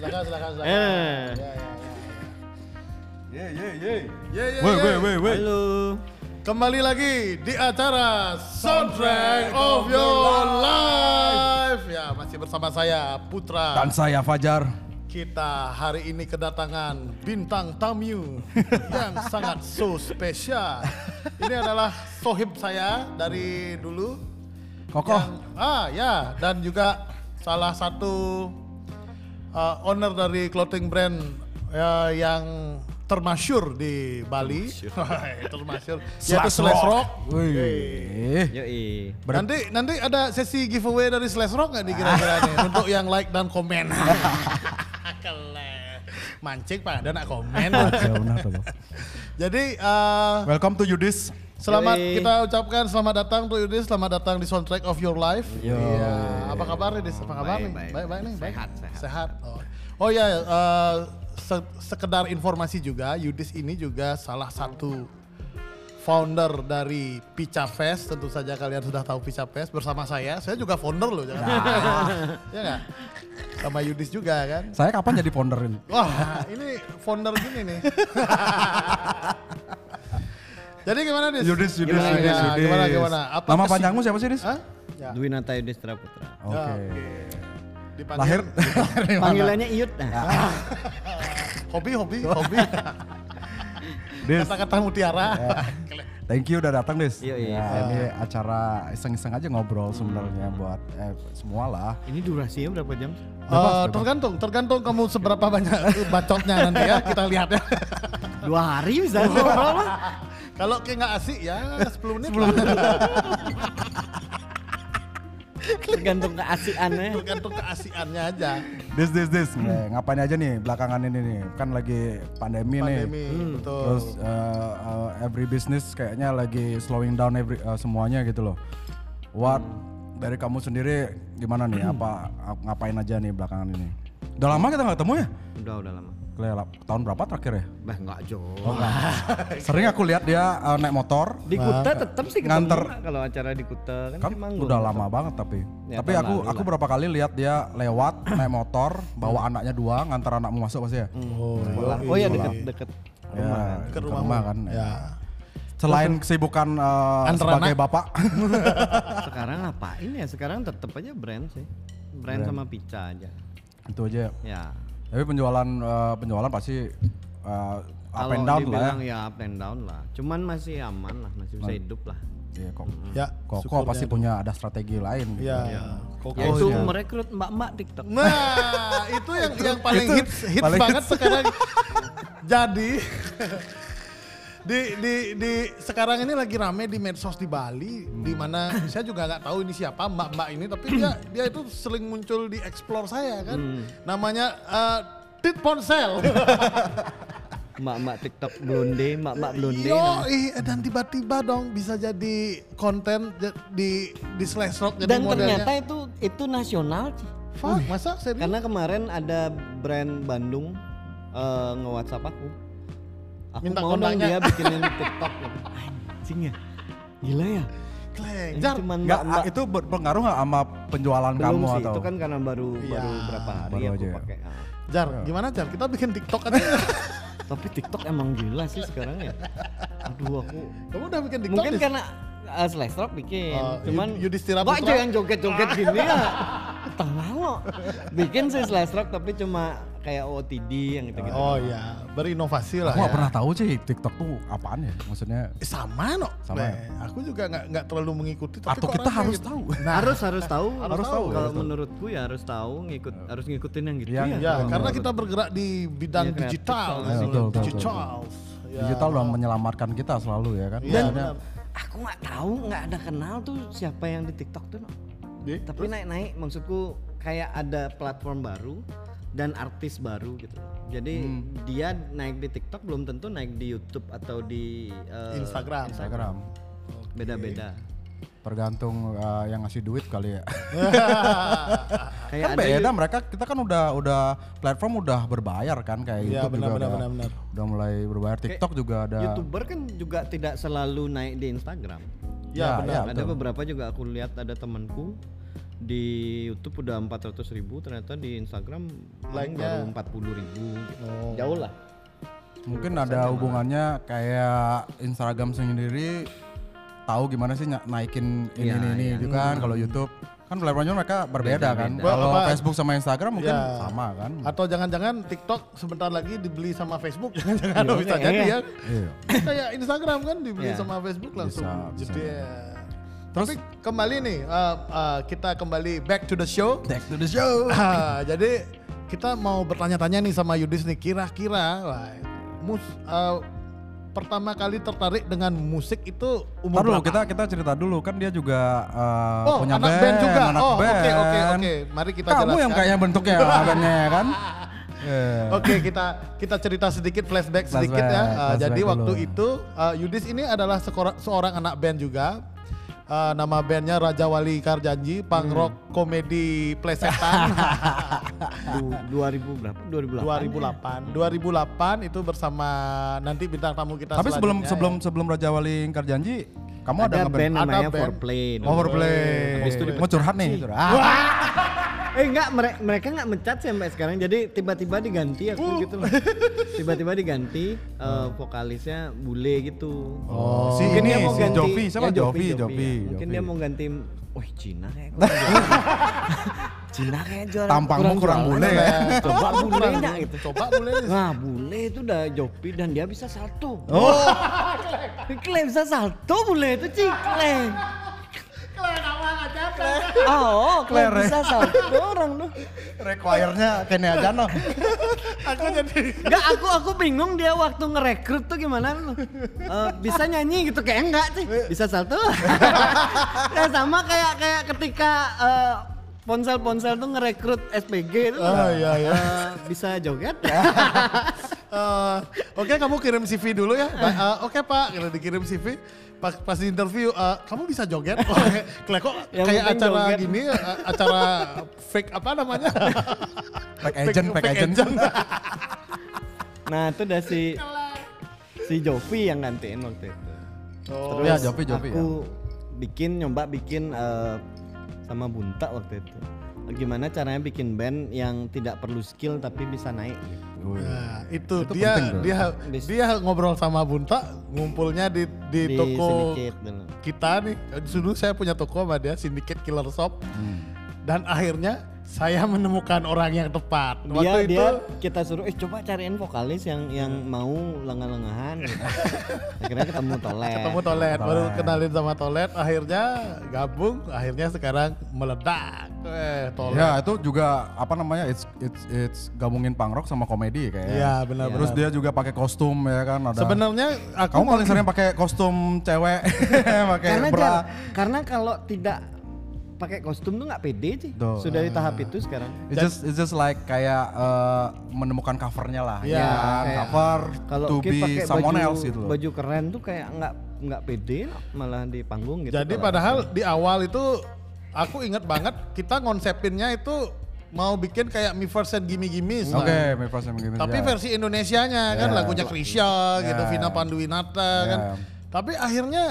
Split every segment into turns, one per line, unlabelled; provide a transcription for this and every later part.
Silakan, silakan, silakan.
Eh.
Ya, ya, ya.
Ye ye ye.
Ye, ye,
Woi
ye.
woi woi woi.
Halo.
Kembali lagi di acara Soundtrack of Your Life. Ya, masih bersama saya Putra.
Dan saya Fajar.
Kita hari ini kedatangan bintang tamu yang sangat so spesial. Ini adalah sohib saya dari dulu.
Kokoh.
Yang- ah ya, dan juga salah satu uh, owner dari clothing brand ya, yang termasyur di Bali. termasyur. Yaitu
Slash Rock.
Yoi.
Nanti nanti ada sesi giveaway dari Slash Rock nggak di kira-kira nih untuk yang like dan komen. Kele. Mancing pak, ada nak komen. Jadi uh,
Welcome to Yudis.
Selamat
Yoi.
kita ucapkan selamat datang tuh Yudis, selamat datang di soundtrack of your life. Iya. Apa kabar Yudis? Apa kabar
Baik,
nih?
baik.
Baik baik nih. baik.
Sehat, sehat.
Sehat. Oh, oh ya, uh, se- sekedar informasi juga, Yudis ini juga salah satu founder dari Pica Fest. Tentu saja kalian sudah tahu Pica Fest bersama saya. Saya juga founder loh, jangan. ya nggak? Sama Yudis juga kan.
Saya kapan jadi founder ini?
Wah, ini founder gini nih. Jadi gimana Dis?
Yudis, Yudis,
Gimana,
Yudis,
ya,
Yudis.
Gimana, gimana? Apa
Nama panjangmu siapa sih, Dis?
Hah? Ya.
Dwi Nata Yudhistira Putra.
Oke.
Ya, Dipanggil-
Lahir?
Panggilannya Iyut. Nah.
hobi, hobi, hobi.
Dis.
Kata-kata mutiara.
Thank you udah datang, Dis.
Yoi.
Ya, ini acara iseng-iseng aja ngobrol sebenarnya buat eh, semua lah.
Ini durasinya berapa jam?
Eh, tergantung, tergantung kamu seberapa banyak bacotnya nanti ya. Kita lihat ya.
Dua hari bisa ngobrol lah.
Kalau kayak nggak asik ya 10 menit. 10 menit.
Tergantung keasikannya.
Tergantung keasikannya aja.
Dis, dis, dis. Nih, ngapain aja nih belakangan ini nih? Kan lagi pandemi, nih.
Pandemi, betul.
Terus uh, uh, every business kayaknya lagi slowing down every uh, semuanya gitu loh. What dari kamu sendiri gimana nih? Apa ap- ngapain aja nih belakangan ini? Udah lama kita nggak ketemu ya?
Udah udah lama.
Kayak tahun berapa terakhir ya?
Bah enggak jauh.
Sering aku lihat dia uh, naik motor.
Di Kuta tetap sih ketemu
Nganter.
kalau acara di Kuta kan,
Kan
manggung.
udah lama banget tapi.
Ya,
tapi aku
lalu
aku
lah.
berapa kali lihat dia lewat naik motor, bawa anaknya dua, ngantar anakmu masuk pasti ya.
Oh,
Oh ya deket deket
Ya,
ke
ke
rumahmu.
rumah kan.
Ya.
Selain kesibukan uh, sebagai
anak.
bapak.
Sekarang ngapain ya? Sekarang tetap aja brand sih. Brand, sama pizza aja.
itu aja.
Ya.
Tapi penjualan uh, penjualan pasti uh, up
Kalau
and down lah ya.
ya. up and down lah. Cuman masih aman lah, masih bisa hidup lah.
Iya kok.
Ya,
Koko
syukurnya
pasti
ada.
punya ada strategi lain. gitu.
Ya. Koko
Yaitu
sih.
merekrut mbak-mbak TikTok.
Nah, itu yang yang paling hits hits
paling
banget
hits.
sekarang. Jadi di di di sekarang ini lagi rame di medsos di Bali di mana saya juga nggak tahu ini siapa mbak-mbak ini tapi dia dia itu sering muncul di explore saya kan. Namanya eh, Tit Ponsel.
Mbak-mbak TikTok blonde, mbak-mbak blonde.
Yo, ih, dan tiba-tiba dong bisa jadi konten di di slash rock jadi
Dan
modelnya.
ternyata itu itu nasional sih.
Fuck, masa serius?
Karena kemarin ada brand Bandung eh, nge-WhatsApp aku. Aku
Minta
mau dong dia bikinin TikTok gitu. Anjing ya. Gila ya.
Kleng.
Ini
Jar,
cuman
Nggak,
mbak-mbak.
ah, itu berpengaruh nggak sama penjualan
Belum
kamu
sih,
atau?
itu kan karena baru
Iya,
baru berapa hari
baru
aku
aja ya.
pakai. Ah.
Jar, gimana Jar? Kita bikin TikTok aja.
Tapi TikTok emang gila sih sekarang ya. Aduh aku
Kamu udah bikin TikTok?
mungkin karena uh, Slash Rock bikin,
Oh,
cuman
Yud- Yudhistira
kok
Putra?
aja yang joget-joget gini ya. Tengah lo. Bikin sih Slash Rock tapi cuma kayak OTD yang gitu-gitu.
Oh iya, berinovasi lah
Aku nggak
ya.
pernah tahu sih TikTok tuh apaan ya? Maksudnya
Eh, sama no.
Sama ya?
Nah, aku juga nggak nggak terlalu mengikuti. Tapi
atau
kok
kita harus
gitu.
tahu.
Nah,
harus harus tahu
Harus tahu,
kalau
harus tahu.
menurutku ya harus tahu ngikut harus ngikutin yang gitu ya.
ya,
Betul,
karena
betul.
kita bergerak di bidang
Iya, kreatif
digital.
betul, betul.
digital. Ya.
Digital udah menyelamatkan kita selalu ya kan.
Iya.
Aku nggak tahu nggak ada kenal tuh siapa yang di TikTok tuh. No.
Di-
Tapi naik-naik maksudku kayak ada platform baru dan artis baru gitu. Jadi
Hmm.
dia naik di TikTok belum tentu naik di YouTube atau di eh,
Instagram.
Instagram
Beda-beda.
Tergantung uh, yang ngasih duit kali ya.
Kayak
kan
ada
beda mereka kita kan udah udah platform udah berbayar kan kayak
Iya,
YouTube
benar,
juga
benar,
udah,
benar, benar.
udah mulai berbayar. TikTok juga ada.
YouTuber kan juga tidak selalu naik di Instagram.
Ya, benar.
ya,
ada
betul.
beberapa juga aku lihat ada temanku di YouTube udah 400 ribu ternyata di Instagram
Like-nya-
baru 40 ribu gitu.
Oh.
jauh lah
Mungkin ada hubungannya kayak Instagram sendiri tahu gimana sih naikin ini
Iya,
ini, ini
iya.
gitu kan kalau YouTube kan platformnya mereka berbeda kan.
Beda-beda.
Kalau Facebook sama Instagram mungkin
Ya.
sama kan.
Atau jangan-jangan TikTok sebentar lagi dibeli sama Facebook, jangan-jangan
Iya,
bisa
iya.
jadi ya.
Iya.
Kayak Instagram kan dibeli
Iya.
sama Facebook langsung
Bisa, bisa.
jeder.
Terus
Tapi kembali nih, uh, uh, kita kembali back to the show.
back to the show.
Ah, jadi kita mau bertanya-tanya nih sama Yudis nih, kira-kira mus, uh, pertama kali tertarik dengan musik itu umur berapa?
kita kita cerita dulu kan dia juga uh,
Oh,
punya
anak band juga.
anak
Oh, oke,
band.
oke, oke. Mari kita
Kamu yang
jelaskan.
kayaknya bentuknya bandnya ya kan. Iya.
Oke kita kita cerita sedikit flashback sedikit ya.
Flashback,
Uh,
flashback
jadi
dulu.
waktu itu uh, Yudis ini adalah sekora- seorang anak band juga. Uh, nama bandnya Raja Wali Karjanji, punk
Hmm.
rock komedi plesetan.
Du- 2000 berapa 2008
2008. 2008 itu bersama nanti bintang tamu kita
Tapi sebelum sebelum
ya.
sebelum Raja Wali Karjanji, kamu ada,
ada, band
Ada
namanya
band.
Foreplay. Habis itu
Mau curhat nih. curhat.
Eh enggak mere- mereka enggak mencat sih sampai sekarang. Jadi tiba-tiba diganti aku
Uh.
gitu. Tiba-tiba diganti eh, vokalisnya bule gitu.
Oh, si
Mungkin
ini
dia mau
si
ganti-
Jovi siapa
ya,
Jovi Jovi.
ya. Mungkin
Jovi.
dia mau ganti Wih Cina kayak Cina kayak juara
Tampangmu kurang
jualan.
bule ya.
Coba bule enggak gitu.
Coba nih.
Nah bule itu udah Jovi dan dia bisa salto. Oh. Cikle bisa salto bule itu cikle. Oh, Kle
Kle,
bisa salto orang tuh.
Require-nya Kenny Ajano.
Aku jadi
Enggak, aku aku bingung dia waktu ngerekrut tuh gimana lu. Eh, bisa nyanyi gitu kayak enggak sih. Bisa salto. ya sama kayak kayak ketika eh, ponsel-ponsel tuh ngerekrut SPG itu.
Oh, iya, iya.
eh, bisa joget.
Eh, Oke kamu kirim CV dulu ya. Ba- eh, Oke pak, kalau dikirim CV pas, pas di interview eh, kamu bisa joget. Kayak kok
Yang
kayak acara
joget.
gini, eh, acara fake apa namanya?
Fake agent, fake agent.
nah, itu udah si si Jovi yang gantiin waktu itu.
Oh,
Ya, Jovi, Jovi,
aku bikin nyoba bikin eh, sama Bunta waktu itu. Gimana caranya bikin band yang tidak perlu skill tapi bisa naik gitu.
Nah, itu,
Itu
dia
penting, bro.
dia dia ngobrol sama Bunta, ngumpulnya di di,
Di
toko kita nih. Dulu saya punya toko sama dia, Syndicate Killer Shop.
Hmm.
Dan akhirnya saya menemukan orang yang tepat.
Dia
Waktu itu
dia kita suruh eh coba cariin vokalis yang yang mau lengah-lengahan gitu. Akhirnya ketemu Tolet.
ketemu Tolet, baru kenalin sama Tolet, akhirnya gabung, akhirnya sekarang meledak. Eh, Tolet.
Ya itu juga apa namanya it's it's it's gabungin punk rock sama komedi kayaknya.
Iya, benar-benar.
Terus dia juga pakai kostum ya kan ada.
Sebenarnya aku
kamu paling sering pakai kostum cewek, pakai
Karena
bra.
karena kalau tidak pakai kostum tuh nggak pede sih.
Tuh.
Sudah di tahap itu sekarang.
It's just it's just like kayak eh, menemukan covernya lah.
Iya,
ya kan?
kayak
cover
Kalau
to be
pakai
someone
baju,
else gitu loh.
baju keren tuh kayak nggak nggak pede malah di panggung gitu.
Jadi padahal di awal itu aku ingat banget kita ngonsepinnya itu mau bikin kayak Me First and Gimme Gimme.
Oke, my first time gini
Tapi
ya.
versi Indonesianya kan
Ya.
lagunya Krisya gitu,
Ya.
Vina Panduwinata
Ya.
kan. Tapi akhirnya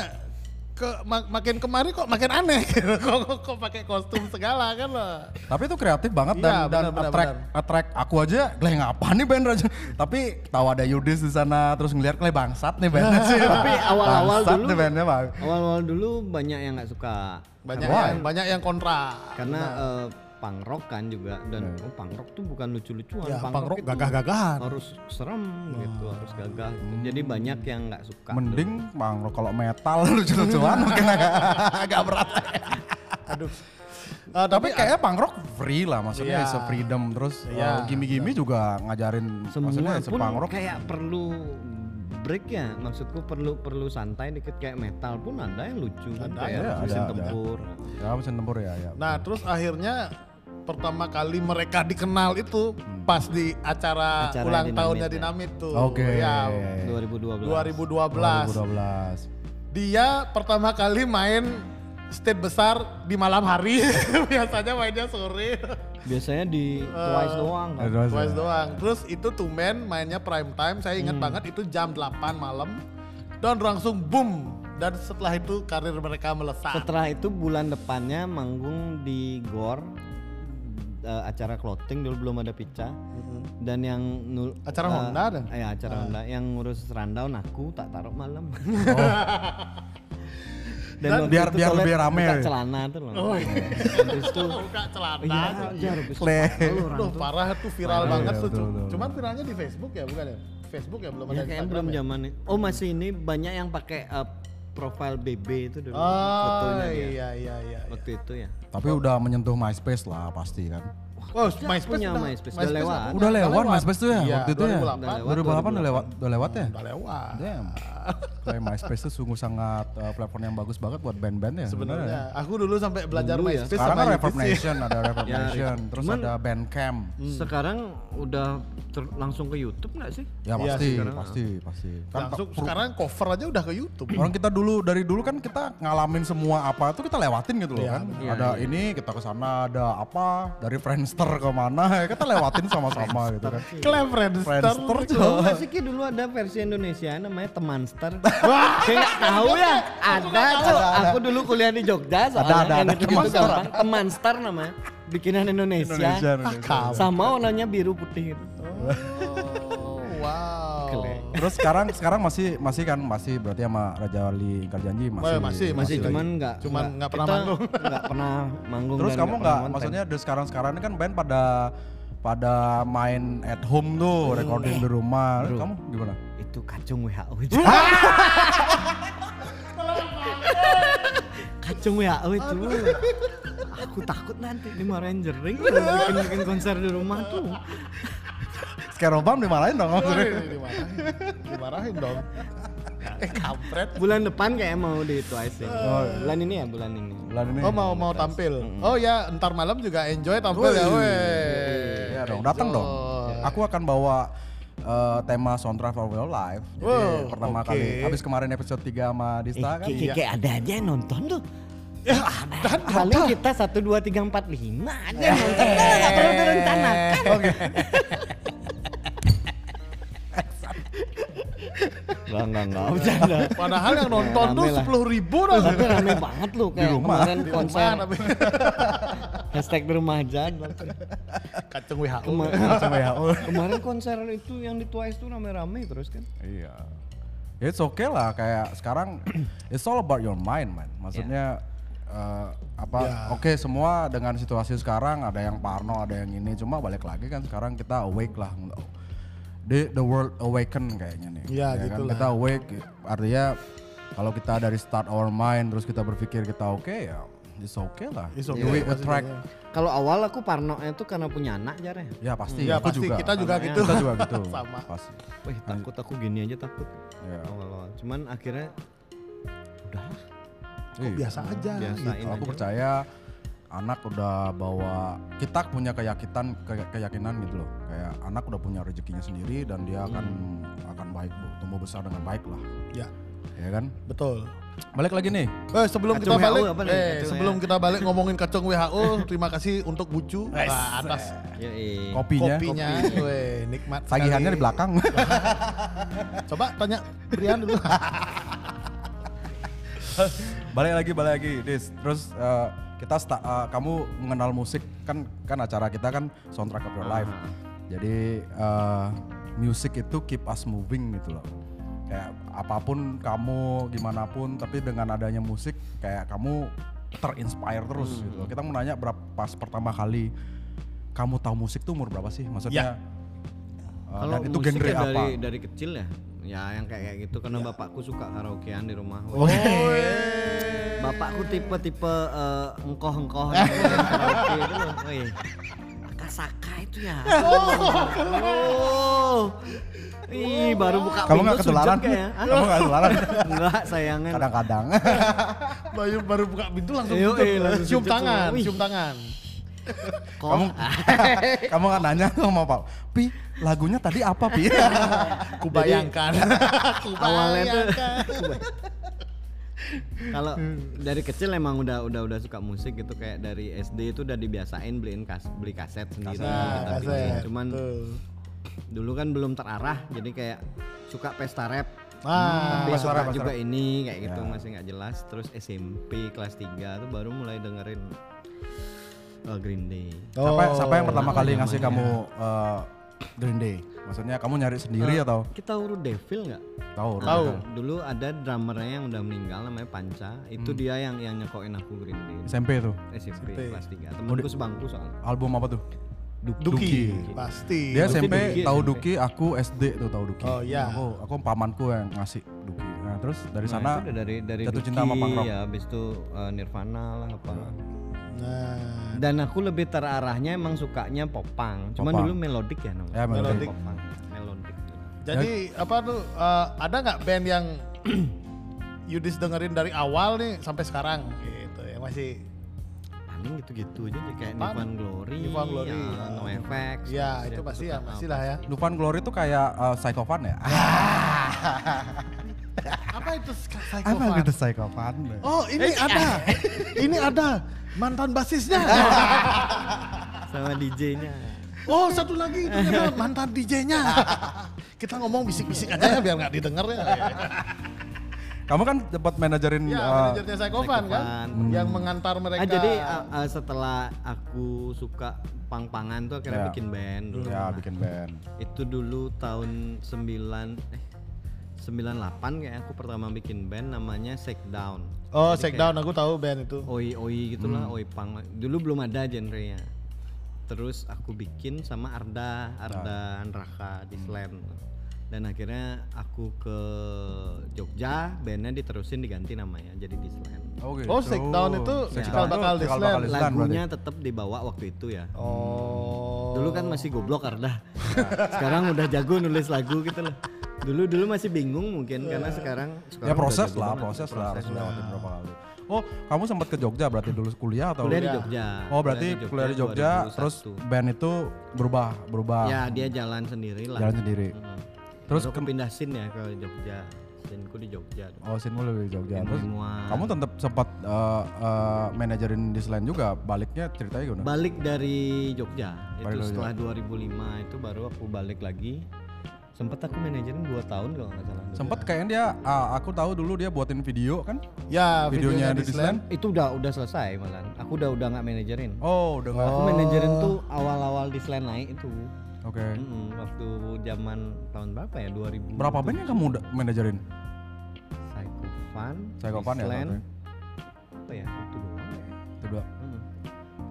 ke ma- makin kemari kok makin aneh gitu. kok kok, kok pakai kostum segala kan loh.
Tapi itu kreatif banget dan dan
benar, benar,
attract
benar.
attract aku aja, Gleh ngapa nih band Raja? Tapi tahu ada Yudis di sana terus ngeliat Gleh bangsat nih bandnya sih.
Tapi awal-awal
Bangsat
dulu
nih bandnya bang.
awal-awal dulu banyak yang nggak suka
Banyak
Why?
yang banyak yang kontra.
karena eh, punk rock kan juga dan oh, punk rock tuh bukan lucu-lucuan.
Ya, punk rock
itu
gagah-gagahan.
Harus serem gitu, harus gagah. gitu. Jadi banyak yang nggak suka.
Mending bang kalau metal lucu-lucuan mungkin agak agak berat.
Aduh. Eh,
Tapi
tapi
kayaknya punk rock free lah maksudnya a freedom terus
Iya.
eh, gimi-gimi juga ngajarin
semua
maksudnya
pun
rock.
kayak perlu break ya maksudku perlu perlu santai dikit kayak metal pun ada yang lucu kan
Ada,
kayak
ada,
mesin
ada.
tempur
Ya mesin tempur ya ya.
Nah, terus akhirnya pertama kali mereka dikenal itu pas di acara,
Acara
ulang
Dinamit
tahunnya
ya.
Dinamit tuh.
Oke.
Ya,
2012
2012.
2012.
Dia pertama kali main stage besar di malam hari. Biasanya mainnya sore.
biasanya di twice doang kan
Terus,
Twice
ya.
doang. Terus itu tumben mainnya prime time. Saya ingat banget itu jam 8 malam. Dan langsung boom dan setelah itu karir mereka melesat.
Setelah itu bulan depannya manggung di Gor eh, acara clothing dulu belum ada pica dan yang nul,
Acara
eh,
Honda dan?
eh, acara Honda yang ngurus rundown aku tak taruh malam dan, waktu
biar- biar lebih rame.
buka celana tuh loh
Oh, iya.
Habis itu
Buka celana.
iya habis
Duh,
tuh.
parah tuh viral
Parah,
banget
iya,
tuh. Cuman viralnya di Facebook ya, bukan ya? Facebook ya belum
ya
ada Instagram
belum
ya?
zaman nih oh masih ini banyak yang pakai eh, profile BB itu dulu
Oh
fotonya dia
iya iya iya.
waktu itu ya
Tapi udah menyentuh MySpace lah pasti kan.
Oh, MySpace
punya
udah-
MySpace, udah lewat.
Udah lewat MySpace tuh ya
Iya,
waktu itu ya.
2008.
2008 udah lewat udah lewat ya.
Udah lewat.
Damn. Kayak MySpace tuh sungguh sangat uh, platform yang bagus banget buat band-band ya.
Sebenarnya aku dulu sampai belajar
Dulu ya.
MySpace
Sekarang
sama
kan Reverb. Nation, ada Reverb
Ya,
Nation, terus
cuman-
ada Bandcamp.
sekarang udah ter- langsung ke YouTube nggak sih
Ya
Iya,
pasti,
sekarang,
pasti, pasti. Kan
Langsung sekarang cover aja udah ke YouTube.
orang kita dulu dari dulu kan kita ngalamin semua apa itu kita lewatin gitu loh
Iya,
kan.
iya,
ada ini kita ke sana, ada apa dari Friendster ke mana ya kita lewatin sama-sama gitu kan.
Klaim Friendster.
Friendster
Tahu nggak sih Ki dulu ada versi Indonesia namanya Temanster. Kayak nggak tahu ya. Ada cok. Aku dulu kuliah di Jogja soalnya
ada, ada.
gitu
Temanster.
Temanster namanya. Bikinan Indonesia.
Indonesia, Indonesia.
Sama warnanya biru putih. gitu.
Terus sekarang sekarang masih masih kan masih berarti sama Raja Wali Ingkar Janji masih.
Masih,
Masih
lagi.
cuman nggak
Cuman nggak pernah manggung.
Nggak pernah manggung.
Terus kamu
nggak
nggak
pernah konten.
maksudnya dari sekarang-sekarang ini kan band pada pada main at home tuh, recording di rumah.
Bro.
Kamu gimana?
itu kacung WHO. kacung WHO itu. Aku takut nanti dimarahin jering bikin bikin konser di rumah tuh.
Scarobam dimarahin dong maksudnya.
Dimarahin. Dimarahin dong. Eh kampret.
Bulan depan kayak mau di Twice ya. Bulan ini ya, bulan ini.
Bulan ini.
Oh mau mau tampil. Oh ya, ntar malam juga enjoy tampil ya, weh.
Iya dong, datang dong. Aku akan bawa eh, tema soundtrack for real life. Jadi
Wow,
pertama
oke.
kali habis kemarin episode 3 sama Dista kan.
kayak kayak ada aja yang nonton tuh.
Ya, dan
Paling kita satu dua tiga empat lima aja yang nonton. Kita nggak perlu direncanakan.
Oke.
Enggak, enggak, enggak. Bercanda.
Padahal yang nonton tuh
lah.
sepuluh ribu dah.
Tapi rame banget lu kayak
rumah.
kemarin
Di
konser
rumah,
hashtag di rumah aja.
kacung WHO.
Kema-
ya. oh.
kemarin konser itu yang di Twice tuh rame-rame terus kan.
Iya. Ya it's okay lah kayak sekarang it's all about your mind man. Maksudnya eh, apa
Ya.
oke semua dengan situasi sekarang ada yang parno, ada yang ini cuma balik lagi kan sekarang kita awake lah. The, the world awaken kayaknya nih.
Ya,
kan?
gitulah.
Kita awake artinya kalau kita dari start our mind terus kita berpikir kita oke ya it's okay lah.
It's okay,
we attract
Kalau awal aku parnonya tuh karena punya anak jar ya.
ya pasti
Ya
aku
pasti
juga.
kita juga gitu.
Kita juga gitu.
Sama.
Pasti.
Wih takut aku gini aja takut
Ya.
awal-awal. Cuman akhirnya udahlah.
Iya.
Biasa aja.
Biasain
gitu.
Kalau aku
aja.
percaya anak udah bawa kita punya keyakinan ke- keyakinan gitu loh kayak anak udah punya rezekinya sendiri dan dia akan akan baik Bu. tumbuh besar dengan baik lah
Ya,
ya kan
betul.
balik lagi nih
Eh, sebelum
Kacung
kita balik,
WHO apa nih?
eh,
Kacung
sebelum
WHO.
kita balik ngomongin kacung WHO, terima kasih untuk Bucu nah, atas
Ya, iya.
kopinya
kopinya. Weh, nikmat
tagihannya di belakang
Coba tanya Brian dulu.
balik lagi balik lagi Dis terus eh, kita sta- eh, kamu mengenal musik kan kan acara kita kan soundtrack of your life. Jadi eh, musik itu keep us moving gitu loh. Kayak apa pun kamu gimana pun tapi dengan adanya musik kayak kamu terinspire terus gitu loh. kita mau nanya berapa pas pertama kali kamu tahu musik tuh umur berapa sih? Maksudnya eh,
Kalau
dan itu genre
ya
apa?
dari dari kecil ya. Ya yang kayak kayak gitu karena bapakku suka karaokean di rumah.
Oh,
Bapakku tipe-tipe eh, engkoh-engkoh gitu, karaoke itu loh. Akasaka itu ya. Oh. Ih, baru buka
kamu
pintu
nggak ketularan
sujud kayak. Hah?
kamu nggak ketularan
Enggak, sayangan.
kadang-kadang
Bayu baru buka pintu langsung
Iya,
sujud.
iya, langsung
cium tangan, cium tangan.
Kok?
kamu kamu kan nanya sama Pak Pi lagunya tadi apa Pi
Kubayangkan.
awalnya tuh kalau dari kecil emang udah udah udah suka musik gitu kayak dari SD itu udah dibiasain beliin kas beli kaset sendiri
Nah,
kita bikin.
kaset.
cuman
Tuh.
dulu kan belum terarah jadi kayak suka pesta rap
Ah,
Tapi
Pas suara,
juga ini kayak gitu
Ya.
masih nggak jelas. Terus SMP kelas 3 tuh baru mulai dengerin uh, Green Day.
Siapa, siapa yang pertama kali ngasih kamu eh, Green Day? Maksudnya kamu nyari sendiri atau
Kita urut Devil nggak?
tahu?
Tahu.
Dulu ada drummernya yang udah meninggal namanya Panca. Itu
Hmm.
dia yang yang nyekokin aku Green Day.
SMP tuh.
SMP,
SMP.
kelas 3. Temanku sebangku soalnya.
Album apa tuh?
Duki, pasti.
Dia
Duki,
SMP
Duki,
tahu
SMP.
Duki, aku SD tuh tahu Duki.
Oh, iya.
Aku aku pamanku yang ngasih Duki. Nah, terus dari
Nah,
sana
dari dari
jatuh
Duki,
cinta sama punk rock.
ya habis itu uh, Nirvana lah apa.
Nah,
Dan aku lebih terarahnya emang sukanya popang. Cuman
Popang.
dulu melodic ya namanya.
Ya, melodic.
Popang, melodic.
jadi apa tuh? eh, ada nggak band yang Yudis dengerin dari awal nih sampai sekarang gitu yang masih
Paling gitu-gitu aja kayak? Nirvana Glory,
Nirvana Glory,
ya,
ya.
No Effects.
Ya, itu pasti ya, pasti lah ya.
Dufan Glory tuh kayak uh, Psychopan ya?
Apa itu Psycho
Apa
Fan?
gitu Psychopan?
Oh, ini ada. ini ada mantan basisnya.
sama DJ-nya.
Oh, satu lagi itu mantan DJ-nya. Kita ngomong bisik-bisik aja ya biar nggak didengar ya.
Kamu kan dapat manajerin
Ya,
uh,
manajernya kan,
Psychopan.
yang mengantar mereka.
Ah, jadi uh, uh, setelah aku suka pang-pangan tuh akhirnya
Ya.
bikin band dulu.
ya
Nah,
bikin band.
Itu dulu tahun 9 eh 98 kayak aku pertama bikin band namanya Shakedown.
Oh,
Jadi
Shakedown aku tahu band itu.
oi oi gitulah oi pang. Dulu belum ada genrenya. Terus aku bikin sama Arda Arda Anraka di Slam. Dan akhirnya aku ke Jogja bandnya diterusin diganti namanya jadi di Slam.
Oh, gitu.
Oh, Shakedown itu cikal Slam.
bakal di Slam
lagunya tetap dibawa waktu itu ya.
Oh.
dulu kan masih goblok Arda. Sekarang udah jago nulis lagu gitu loh dulu dulu masih bingung mungkin karena sekarang,
Ya
sekarang udah
proses lah,
banget.
proses lah harus lewatin berapa kali. Oh, kamu sempat ke Jogja berarti dulu kuliah atau?
kuliah di Jogja
Oh, berarti kuliah di Jogja,
2001.
terus band itu berubah, berubah
ya dia jalan sendiri lah
jalan sendiri.
Hmm.
Terus
Terus pindah sin ya ke Jogja. Sinku di Jogja.
Oh, Sinmu lebih di Jogja. Terus kamu tetap sempat uh, uh, manajerin di selain juga. Baliknya ceritanya gimana?
Balik dari Jogja.
Balik
itu
dari
setelah 2005 itu baru aku balik lagi. Sempet aku manajerin 2 tahun kalau nggak salah.
Sempat kayaknya dia, ah, aku tahu dulu dia buatin video kan?
Ya,
Videonya di
Disneyland.
Disneyland.
Itu udah udah selesai malah. Aku udah udah nggak manajerin.
Oh, udah nggak.
Aku manajerin tuh awal-awal di Selain naik itu.
Oke.
Mm-mm, waktu zaman tahun berapa ya? 2000.
Berapa band yang kamu udah manajerin?
Psycho Fun.
Psycho Fun ya.
Apa ya? Itu doang ya.
Itu dua.
Mm.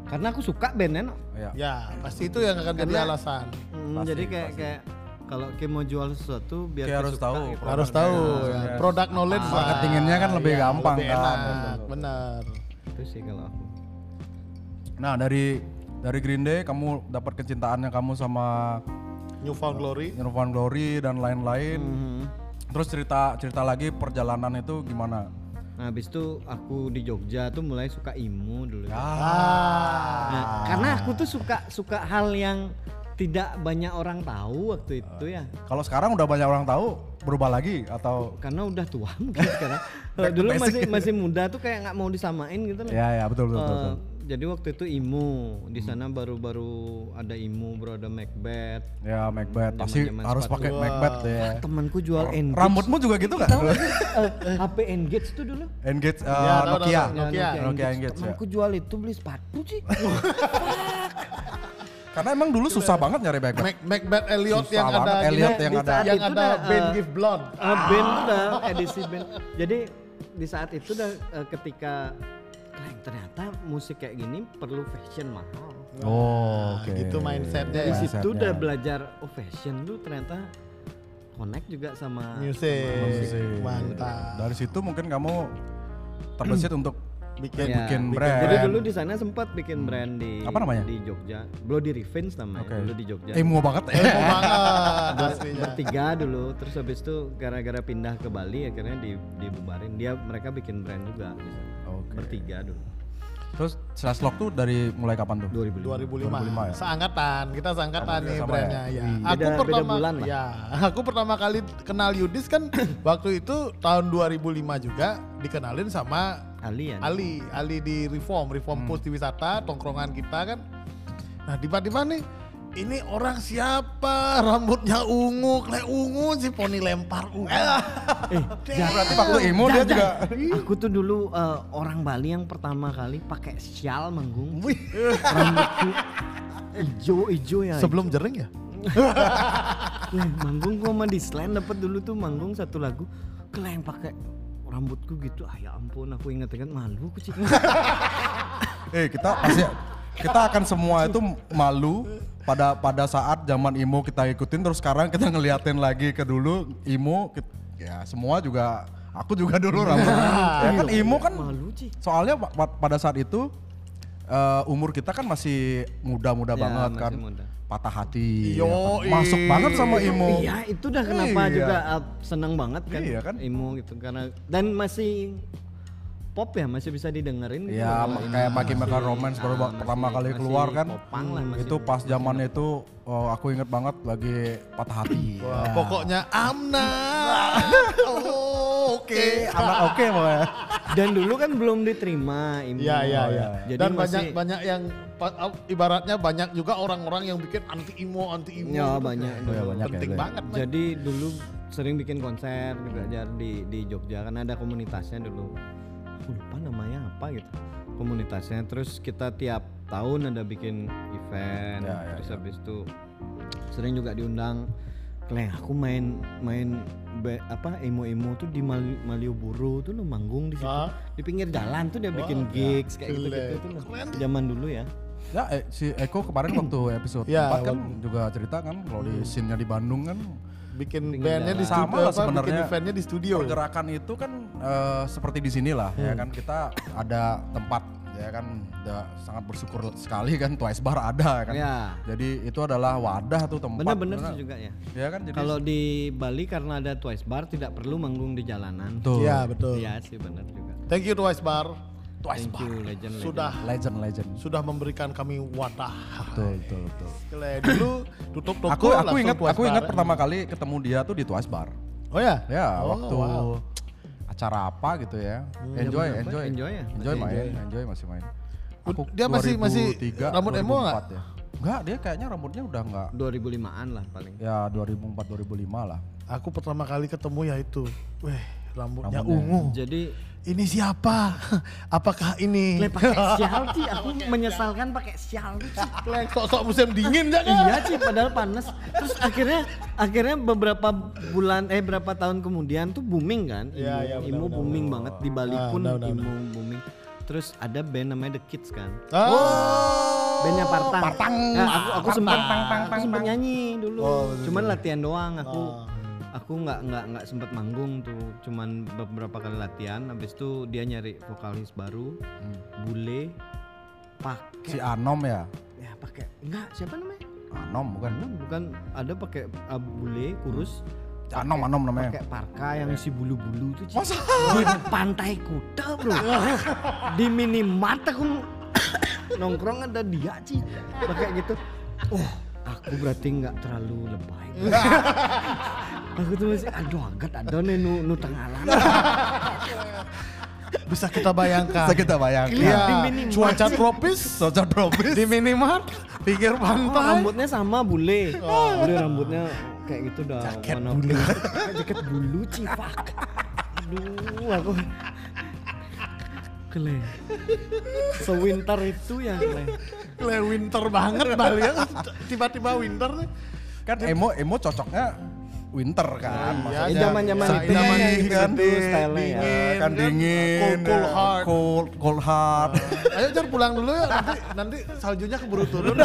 Karena aku suka bandnya. no.
Iya.
Ya, pasti itu yang akan jadi alasan.
Hmm,
Pasti,
jadi kayak
pasti.
kayak kalau Kim mau jual sesuatu biar
Kayak
dia
harus
suka
tahu
gitu.
Harus tahu ya. Produk knowledge lah.
Marketinginnya kan lebih
Ya,
gampang
lebih
kan.
enak, benar.
Itu sih kalau aku.
Nah, dari dari Green Day kamu dapat kecintaannya kamu sama
Newfound Glory.
Nirvana Glory dan lain-lain.
Mhm.
Terus cerita cerita lagi perjalanan itu gimana?
Nah, habis itu aku di Jogja tuh mulai suka emo dulu.
Ya.
Ah.
Nah, karena aku tuh suka suka hal yang tidak banyak orang tahu waktu itu ya.
Kalau sekarang udah banyak orang tahu, berubah lagi atau
Karena udah tua mungkin sekarang. Dulu
basic.
masih masih muda tuh kayak nggak mau disamain gitu loh.
ya ya betul betul. betul,
Eh,
betul.
jadi waktu itu emo di sana baru-baru ada emo bro ada Macbeth
Ya Macbeth pasti harus pakai Macbeth ya.
temanku jual Engage
Rambutmu juga gitu nggak?
Eh, HP Engage tuh dulu
Engage uh,
Ya, tahu,
Nokia.
tahu, Nokia.
Nokia Engage ya.
temanku jual itu beli sepatu sih
Karena emang dulu susah banget nyari Macbeth.
Mac Macbeth Elliot
Susah
yang ada
Elliot yang ada.
yang
Itu
ada
eh,
Give Blood.
Eh, band tuh udah edisi band jadi di saat itu udah eh, ketika "Kleng, ternyata musik kayak gini perlu fashion mahal
Oh, oke.
gitu mindsetnya
dari situ
Mindsetnya.
udah belajar oh fashion tuh ternyata connect juga sama
Music.
Musik.
Mantap.
Dari situ mungkin kamu terbesit untuk
Bikin
Ya,
bikin brand.
Jadi dulu di sana sempat bikin brand di
Apa namanya?
di Jogja. Bloody Revenge namanya
Oke.
dulu di Jogja.
emo banget ya.
Emo banget.
Bertiga dulu, terus habis itu gara-gara pindah ke Bali akhirnya di dibubarin. Dia mereka bikin brand juga di sana.
Oke.
Bertiga dulu.
Terus Slash Lock tuh dari mulai kapan tuh?
2005.
2005.
2005 ya?
Seangkatan, kita seangkatan nih
sama
brandnya ya. Aku
beda- beda
pertama
bulan lah.
ya, aku pertama kali kenal Yudis kan waktu itu tahun 2005 juga dikenalin sama
Ali ya.
Ali, Ali di Reform, Reform
Hmm.
Post di wisata, tongkrongan kita kan. Nah, tiba-tiba nih ini orang siapa? Rambutnya ungu, kayak ungu si poni lempar ungu.
Eh,
Berarti waktu emo dia juga.
Aku tuh dulu eh, orang Bali yang pertama kali pakai sial manggung.
Wih,
Rambutku ijo-ijo ya.
Sebelum jering ya?
Kleng, manggung gua sama Disland dapat dulu tuh manggung satu lagu. Kleng pakai rambutku gitu. Ah ya ampun, aku inget kan malu aku
eh kita pasti kita akan semua itu malu pada pada saat zaman emo kita ikutin terus sekarang kita ngeliatin lagi ke dulu kit- ya semua juga aku juga dulu rambut ya kan emo kan
malu sih.
soalnya pa- pa- pada saat itu eh, umur kita kan masih muda-muda
Ya,
banget
masih
kan
muda.
patah hati ya
Yoi.
kan? masuk banget sama emo
Iya, itu dah kenapa
Iya.
juga uh, seneng banget kan.
Iya kan?
Emo gitu karena dan masih pop ya, masih bisa didengerin gitu.
Ya kayak Bagi
masih-
Maker Romance baru
ah,
ba- pertama
masih-
kali
masih
keluar kan.
popang lah masih.
itu pas zamannya itu oh, aku inget banget lagi patah hati.
Wah, pokoknya Amna. Oh, Oke.
Anak oke pokoknya.
Dan dulu kan belum diterima emo.
Iya iya iya.
Jadi
Dan
masih
banyak banyak yang ibaratnya banyak juga orang-orang yang bikin anti imo anti imo.
Ya,
gitu.
banyak
Itu
dulu. Ya, banyak ya,
penting
dulu.
banget.
Jadi dulu sering bikin konser juga jar di di Jogja kan ada komunitasnya dulu. Aku lupa namanya apa gitu. Komunitasnya terus kita tiap tahun ada bikin event.
Ya, ya,
terus
ya.
habis itu sering juga diundang Kleng, aku main main be- apa emo-emo tuh di Mali- Malioboro tuh lo manggung di situ.
Ah.
Di pinggir jalan tuh dia bikin
Wah,
gigs kayak
keren.
gitu-gitu tuh.
Keren.
Zaman dulu ya.
Ya eh, si Eko kemarin waktu episode
Ya,
4 kan juga cerita kan kalau di scene-nya di Bandung kan
bikin bandnya di studio
sama lah
apa, bikin
sebenarnya
eventnya di studio.
pergerakan itu kan eh, seperti di sini lah ya kan kita ada tempat ya kan udah sangat bersyukur sekali kan Twice Bar ada kan.
Ya.
Jadi itu adalah wadah tuh tempat.
Bener-bener
bener.
sih juga ya.
Ya kan jadi
Kalau di Bali karena ada Twice Bar tidak perlu manggung di jalanan.
tuh
Iya betul.
Iya sih benar juga.
Thank you Twice Bar.
Twice
Thank you legend
Sudah
Legend legend.
sudah memberikan kami wadah.
Betul betul betul.
Kele dulu tutup toko
Aku aku ingat
Twice
aku ingat
ya.
pertama kali ketemu dia tuh di Twice Bar.
Oh ya?
Ya,
Oh,
waktu
wow.
acara apa gitu ya. Enjoy,
Zaman apa?
enjoy.
Enjoy ya?
Enjoy
Masih
main, enjoy masih main. Aku
Dia masih- masih
2003,
rambut emo nggak?
2004 ya. Enggak, dia kayaknya rambutnya udah enggak
2005-an lah paling.
ya 2004 2005 lah.
Aku pertama kali ketemu ya itu. Weh, rambutnya,
Rambutnya.
ungu.
Jadi
Ini siapa? Apakah ini?
le pakai sial sih aku menyesalkan pakai sial sih.
Klek, sok-sok musim dingin ya kan?
Iya sih padahal panas. Terus akhirnya akhirnya beberapa bulan eh berapa tahun kemudian tuh booming kan.
Iya, iya, benar,
Imo
benar,
booming banget di Bali
Ah,
pun
benar, benar,
Imo booming. Terus ada band namanya The Kids kan.
Oh.
Bandnya Partang.
Partang.
Nah, aku aku sempat aku sempat nyanyi dulu.
Oh, betul.
Cuman latihan doang aku.
Oh.
Aku nggak nggak nggak sempat manggung tuh. Cuman beberapa kali latihan. Habis itu dia nyari vokalis baru. Bule pakai
Si Anom ya.
ya pakai enggak siapa namanya?
Anom bukan.
Bukan, bukan ada pakai uh, bule kurus
Anom Anom namanya.
pakai parka yang isi bulu-bulu tuh Ci. di pantai kuta bro di minimart aku nongkrong ada dia sih pakai gitu oh aku berarti nggak terlalu lebay aku tuh masih aduh agak ada nih nu, nu tengah
Bisa kita bayangkan.
Bisa kita bayangkan.
Iya, cuaca tropis
Socok tropis.
di minimart, pinggir
Oh,
pantai.
rambutnya sama bule. Bule rambutnya kayak gitu dah.
Jaket
warna
bulu.
Jaket bulu cifak. Aduh, aku kele. Sewinter itu ya kele.
Le winter banget Bali ya. Tiba-tiba winter nih.
Kan emo emo cocoknya winter kan.
Iya,
maksudnya.
Ya, zaman-zaman
Saat
itu
zaman
kan
itu kan
style-nya ya.
dingin, kan dingin,
Cold, cold
ya.
heart.
cold, cold heart.
Ayo jar pulang dulu ya nanti nanti saljunya keburu turun.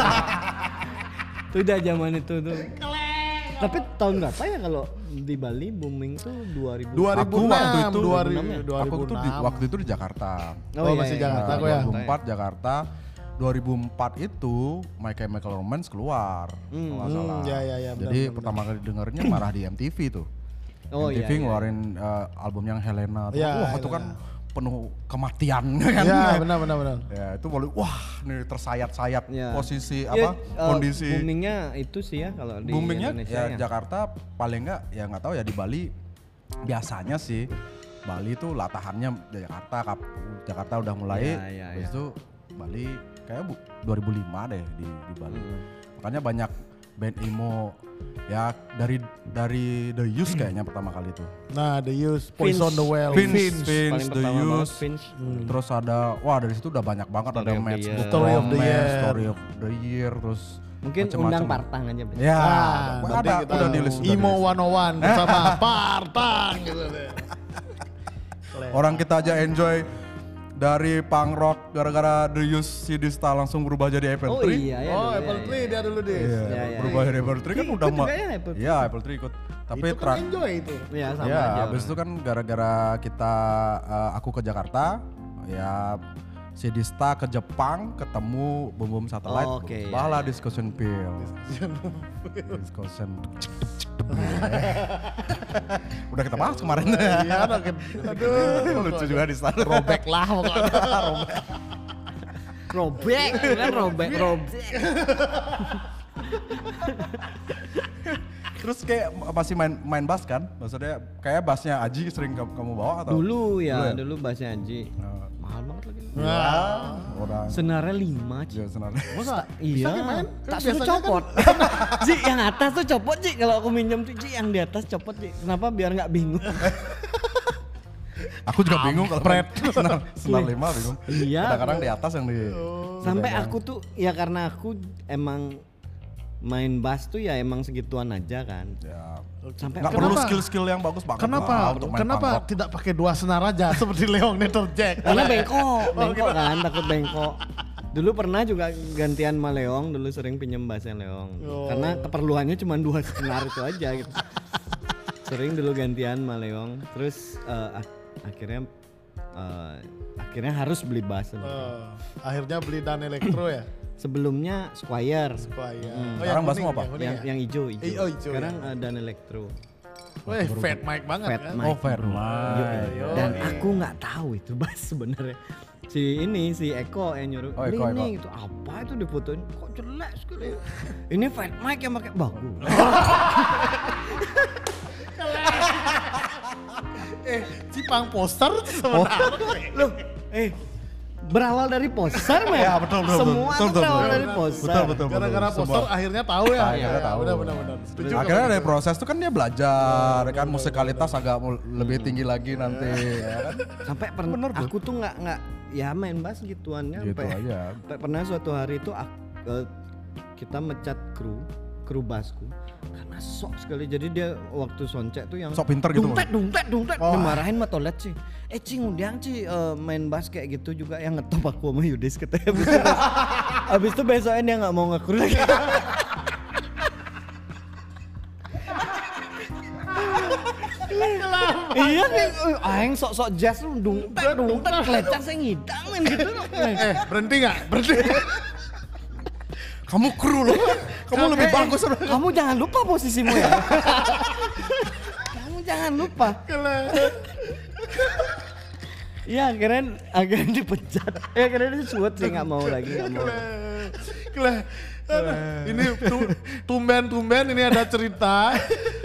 Itu udah zaman itu tuh. Tapi tahun berapa ya kalau di Bali booming tuh 2000?
2006,
Aku waktu itu,
2006.
aku tuh di, waktu itu di Jakarta.
Oh, masih Jakarta
Nah,
aku ya.
2004 Jakarta. 2004 itu My Chemical Romance keluar, kalau nggak
Hmm,
salah.
ya, ya, ya, benar,
Jadi
benar,
pertama kali dengernya malah di MTV tuh.
Oh,
MTV
iya, iya.
ngeluarin eh, album yang Helena tuh.
Iya,
Wah, itu kan penuh kematian kan.
Ya benar benar benar.
Ya, itu baru wah nih tersayat-sayat
Ya.
posisi
Ya,
apa
eh,
kondisi
boomingnya itu sih ya kalau di
boomingnya
Indonesia
ya, Jakarta paling enggak ya nggak tahu ya di Bali biasanya sih Bali tuh latahannya dari Jakarta kap Jakarta udah mulai
Iya, iya,
habis
iya.
itu Bali kayak bu, 2005 deh di di Bali
Hmm.
makanya banyak band emo ya dari dari The Used kayaknya pertama kali itu
Nah, The Use, Poison
Finch.
the Well,
Finch,
Finch.
Finch,
Paling
The Used,
Finch.
terus ada wah dari situ udah banyak banget
Story
ada
of the
Match
Year.
the
Story of the Year.
Story of the Year terus
Mungkin
macem-macem.
undang partang aja. Bes.
ya
Nah,
ada,
kita
udah di list udah
Imo
di list.
101 bersama Partang gitu deh.
orang kita aja enjoy dari punk rock gara-gara The Used si Dista langsung berubah jadi Apple
Oh
Tree
iya ya.
oh,
dulu,
Apple Tree
ya.
dia dulu deh.
Iya,
Ya, ya,
berubah
ya.
dari Apple Tree kan
Ikut
udah
juga
ma-
ya Apple Tree?
Iya, Apple Tree ikut. Tapi
itu kan enjoy itu.
Iya sama
ya,
aja.
habis itu kan gara-gara kita eh, aku ke Jakarta, ya si Dista ke Jepang ketemu Bum Bum Satellite.
Oh, oke,
Bahala
iya, iya.
discussion pill. discussion. Udah kita bahas kemarin.
Iya, kan. Aduh,
Lucu juga di sana.
robek lah pokoknya.
Robek, kan robek, robek.
Terus kayak masih main main bass kan? Maksudnya kayak bassnya Aji sering kamu, bawa atau?
Dulu ya,
Dulu ya?
dulu bahasnya Anji.
Nah,
Mahal banget lagi.
Nah,
orang
Senarnya lima, Ci.
ya senarnya.
masa?
Iya,
Bisa main?
tak
Kan
suruh
biasanya
copot. Ji, yang atas tuh copot Ji. Kalau aku minjem tuh Ji, yang di atas copot Ji. Kenapa? Biar nggak bingung.
Aku juga bingung kalau main senar, senar lima bingung.
Iya.
Kadang-kadang di atas yang di.
Sampai aku tuh, ya karena aku emang main bass tuh ya emang segituan aja kan.
Ya.
Sampai
Nggak perlu skill-skill yang bagus banget.
Kenapa?
lah untuk main
Kenapa
punk rock.
tidak pakai dua senar aja seperti Leong Nether Jack?
Karena bengkok, bengkok kan, takut bengkok. Dulu pernah juga gantian sama Leong, dulu sering pinjem bassnya Leong.
Oh.
Karena keperluannya cuma dua senar itu aja gitu. Sering dulu gantian sama Leong, terus ak- akhirnya eh, akhirnya harus beli bass.
Oh, akhirnya beli Dan Electro ya?
Sebelumnya Squire,
Supaya.
Hmm.
Oh,
Sekarang
kuning,
apa?
yang kuning
yang
ya?
yang hijau, hijau.
Eh, oh, hijau,
Sekarang
ya.
eh, Dan Electro.
Weh, fat mic banget
Fat
kan?
mic.
Oh, Mike.
Yo,
Dan aku nggak tahu itu bass sebenarnya. Si ini si Eko yang nyuruh.
Oh,
"Beli
Eko,
ini
Eko.
gitu. Apa itu difotoin? Kok jelek sekali. ini fat mic yang pakai bagus.
Eh, Cipang poster sebenarnya.
Loh, eh berawal dari poster mah
Ya, betul, betul,
Semua
betul,
tuh
betul,
berawal
betul.
dari poster.
Betul, betul.
Gara-gara
Semua.
poster akhirnya tahu ya.
Akhirnya tahu.
Benar benar benar. Setuju
Akhirnya dari proses itu kan dia belajar kan musikalitas agak mul- lebih tinggi lagi nanti ya kan.
Sampai pernah aku tuh nggak nggak ya main bass gituannya
Gitu
sampai
aja.
sampai pernah suatu hari itu ak- eh, kita mecat kru kru bassku karena sok sekali. Jadi dia waktu soncek tuh yang
Sok pinter gitu loh.
dungtet dungtet dungtet
Oh.
dimarahin sama toilet sih. Eh cing undang sih eh, main bass kayak gitu juga. Yang ngetop aku sama Yudis katanya. Abis itu, abis itu besoknya dia nggak mau ngekru lagi. Iya nih aing sok-sok jazz lu dungtet dungtet kelecak saya ngidang main gitu
Eh, berhenti nggak? Berhenti.
Kamu kru loh. Kamu lebih bagus.
Kamu jangan lupa posisimu ya. kamu jangan lupa. Iya akhirnya akhirnya dipecat. Ya akhirnya dia suat sih nggak mau lagi nggak mau.
Kele. Aduh, ini tu- tumben-tumben ini ada cerita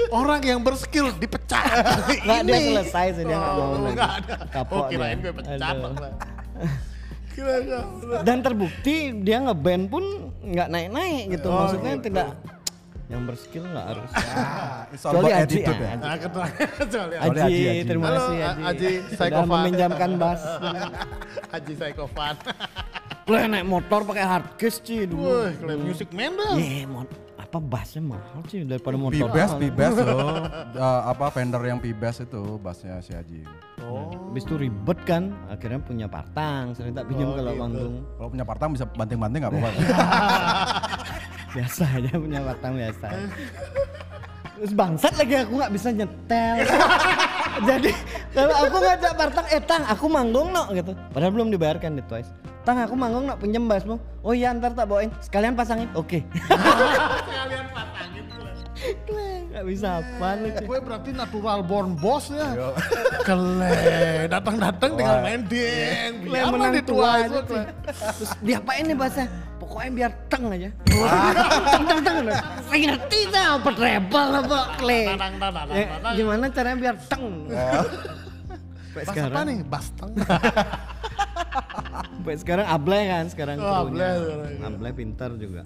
orang yang berskill dipecat.
Nggak dia
Ini.
selesai sih dia nggak mau
Oh,
lagi.
ada.
Kapok
Oh, kirain
dia.
gue pecat.
Dan terbukti dia ngeband pun nggak naik-naik gitu.
Oh,
Maksudnya
gitu.
tidak yang berskill nggak harus. Kecuali Aji
attitude
ya.
Nah, keterangan soalnya.
Aji,
Aji,
Aji.
terima kasih Aji.
Aji, Psychopath.
meminjamkan bass.
Haji Psychopath.
Lo naik motor pakai hard case sih dulu.
Wih, music man dah.
Iya, apa bassnya mahal sih daripada motor. Mahal.
P-Bass loh. Eh, apa vendor yang P-Bass itu bassnya si Haji.
Oh.
Habis itu ribet kan, akhirnya punya partang, sering tak pinjam
Oh,
kalau
gitu.
manggung.
Kalau punya partang bisa banting-banting nggak apa-apa.
Biasa aja punya partang biasa. Terus bangsat lagi aku nggak bisa nyetel. Jadi kalau aku ngajak partang, eh tang aku manggung no gitu. Padahal belum dibayarkan di Twice. Tang aku manggung no pinjam bassmu. Oh iya ntar tak bawain. Sekalian pasangin. Oke.
Sekalian patangin.
Nggak bisa apa lu.
Gue berarti natural born boss ya. Kele, datang-datang tinggal main deng.
Kle
Biar
menang
di
tua
itu.
sih. Terus diapain nih bahasa? Pokoknya biar teng aja. teng teng teng. Saya ngerti tuh apa treble apa kle. Eh, gimana caranya biar teng? Sampai
Bas apa nih? Bastang.
Sampai sekarang Ablay kan sekarang
Oh,
krunya.
Ablay sekarang.
Ablay pintar juga.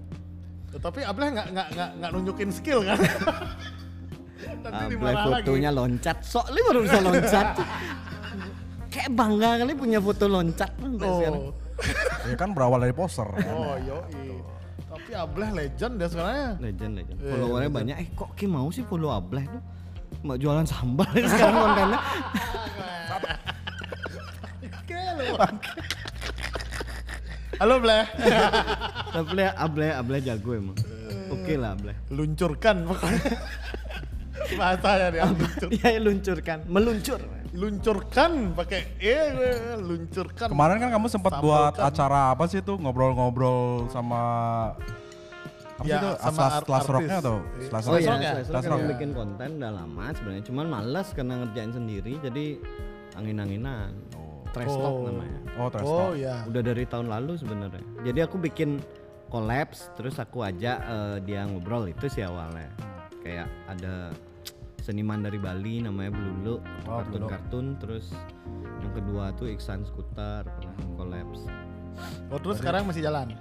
Tapi Ableh nggak nggak nggak nggak nunjukin skill kan? Nanti
Ableh
dimarah lagi.
fotonya loncat. Sok li baru bisa loncat. Kayak bangga kali punya foto loncat. sekarang.
Oh,
Ya kan berawal dari poser. kan.
oh yo Tapi Ableh legend dia sebenarnya.
Legend legend.
Iya,
Followernya banyak. Eh kok Ki mau sih follow Ableh tuh? Mau jualan sambal sekarang kontennya.
Halo Bleh.
Ableh Ableh Ableh jago emang. Oke lah Ableh.
Luncurkan pokoknya. Bahasanya dia luncur.
Iya luncurkan, meluncur.
Luncurkan pakai eh luncurkan.
Kemarin kan kamu sempat buat acara apa sih itu ngobrol-ngobrol sama apa
Ya,
sih itu?
sama
Slash,
art-
slash rocknya atau
Iya.
slash
Oh
rock?
iya,
Rock ya?
Slash rock ya?
bikin konten udah lama sebenarnya, cuman malas karena ngerjain sendiri, jadi angin-anginan. Trash talk
Oh.
namanya.
Oh, trash
Oh
talk.
ya.
Udah dari tahun lalu sebenarnya. Jadi aku bikin collabs, terus aku ajak eh, dia ngobrol itu sih awalnya. Kayak ada seniman dari Bali namanya Blulu,
Oh,
kartun-kartun, terus yang kedua tuh Iksan Skuter pernah collabs.
Oh terus sekarang masih jalan.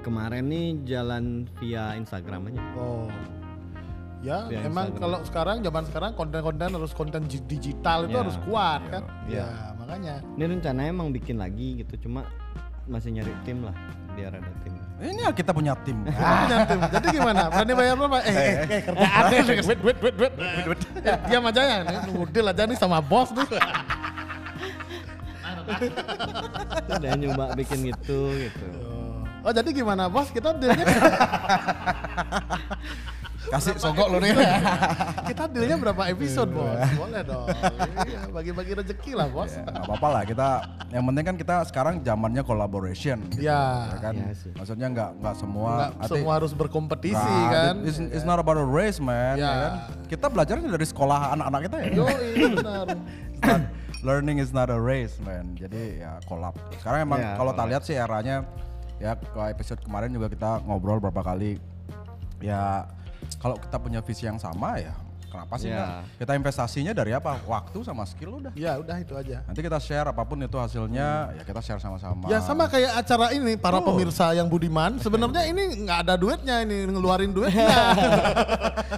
Kemarin nih jalan via Instagram aja.
Oh. Ya,
Via
emang kalau sekarang zaman sekarang konten-konten harus konten digital itu
Ya.
harus kuat kan?
Ya.
Ya, makanya.
Ini rencananya emang bikin lagi gitu, cuma masih nyari tim lah biar ada tim.
Ini ya kita punya tim.
Punya tim. Jadi gimana? Berani bayar berapa? Eh, eh, eh, kerjaan nih. Wait, wait, wait, wait. Eh, Diam aja ya. Nunggu deal aja nih sama bos nih.
Udah nyoba bikin gitu gitu.
Oh, jadi gimana bos? Kita dealnya
Kasih sogok lu nih.
kita dealnya berapa episode bos? Boleh dong. Iya, bagi-bagi rezeki lah bos.
Ya, nggak apa-apa lah kita yang penting kan kita sekarang zamannya collaboration gitu,
Ya.
ya kan
Iya sih.
maksudnya nggak nggak semua
Nggak semua harus berkompetisi
Nah,
kan?
It's, it's not about a race man
Ya.
ya kan? kita belajarnya dari sekolah anak-anak kita ya
Yo, iya benar.
Learning is not a race man jadi ya collab sekarang emang
Ya,
kalau tak lihat sih eranya ya ke episode kemarin juga kita ngobrol berapa kali ya kalau kita punya visi yang sama ya kenapa sih
Ya.
enggak? kita investasinya dari apa waktu sama skill udah
Ya udah itu aja.
nanti kita share apa pun itu hasilnya ya kita share sama-sama
Ya sama kayak acara ini para
Oh.
pemirsa yang budiman sebenarnya ini nggak ada duitnya ini ngeluarin duitnya.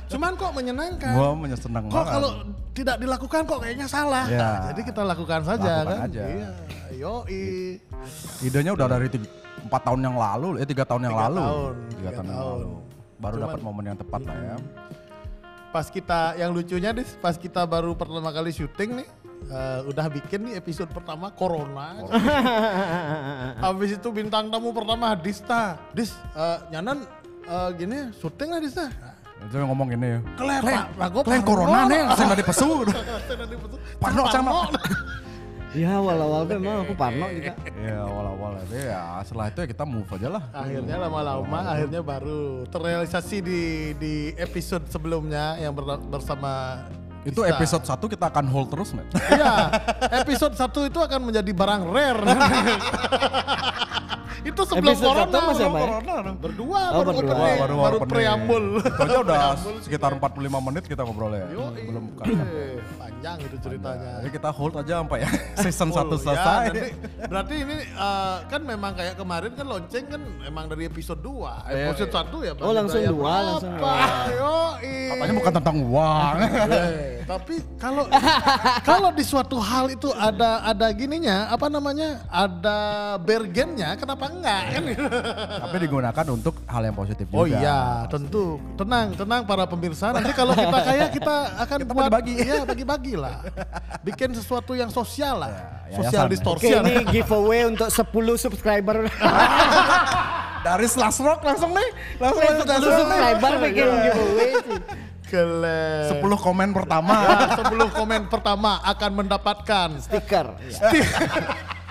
Cuman kok menyenangkan.
gua menyesenang
Kok kalau tidak dilakukan kok kayaknya salah.
Ya.
Nah, jadi kita lakukan saja
Lakukan
kan.
aja.
Iya. Yoi.
idenya udah dari tiga- empat tahun yang lalu eh tiga tahun yang
Tiga
lalu
tahun,
tiga
tiga
tahun yang
tahun.
lalu baru dapat momen yang tepat lah ya
Pas kita yang lucunya dis, pas kita baru pertama kali syuting nih, eh, udah bikin nih episode pertama Corona. Habis itu bintang tamu pertama Dista. Dis, eh, nyanan eh, gini syuting lah Dista.
itu yang ngomong gini ya
Klep, Pak. Lah, gua
Kleng
parno.
corona nih saya dari pesu Parno sama.
Ya awal-awal tuh emang aku parno juga.
ya awal-awal itu ya setelah itu ya kita move aja lah
Akhirnya lama-lama akhirnya baru terrealisasi di di episode sebelumnya yang ber- bersama
itu
Dista.
episode satu kita akan hold terus men
Iya, episode satu itu akan menjadi barang rare. itu sebelum
Episode
corona.
apa ya?
corona. Berdua,
Oh,
baru
berdua.
opening, baru,
opening.
preambul.
itu aja udah sekitar 45 menit kita ngobrolnya
Yo,
belum buka
eh, panjang itu ceritanya.
jadi kita hold aja sampai ya season
Full.
1
Ya,
selesai
nanti, berarti ini eh, kan memang kayak kemarin kan lonceng kan emang dari episode 2.
Iya.
Episode 1 ya.
Oh, langsung
berapa?
dua, langsung dua.
Yoi.
katanya bukan tentang uang
Eh, tapi kalau kalau di suatu hal itu ada ada gininya apa namanya ada bergennya kenapa enggak kan
tapi digunakan untuk hal yang positif juga
oh iya tentu tenang tenang para pemirsa nanti kalau kita kaya kita akan
Kita
buat
bagi-bagi.
ya bagi-bagi lah bikin sesuatu yang sosial lah
Ya,
sosial.
Oke
distorsi
ini giveaway untuk 10 subscriber.
dari slash rock langsung nih langsung
10 subscriber bikin giveaway sih.
Kelen.
10 komen pertama
Ya, 10 komen pertama akan mendapatkan
Stiker.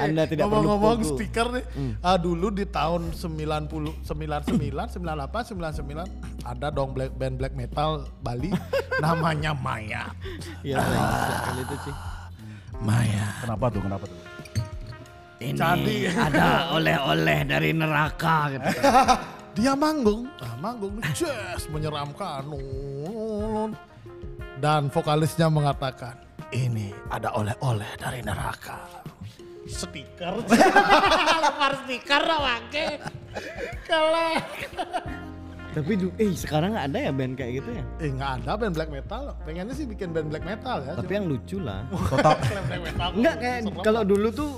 Anda tidak perlu
ngomong-ngomong
pogo.
stiker nih. Ah, dulu di tahun 90 99 98 99 ada dong black band black metal Bali namanya Maya.
Iya, sekali itu sih.
Maya.
kenapa tuh kenapa tuh
Ini
Jadi-
ada oleh-oleh dari neraka gitu.
Dia manggung, ah, manggung jazz menyeramkan. Dan vokalisnya mengatakan, "Ini ada oleh-oleh dari neraka." Stiker. Lemar stiker lah, Wake. Kalah.
Tapi eh sekarang nggak ada ya band kayak gitu ya.
Eh nggak ada band black metal. Pengennya sih bikin band black metal ya.
Tapi yang lucu lah.
Total
Cuma black metal.
Enggak kayak kalau dulu tuh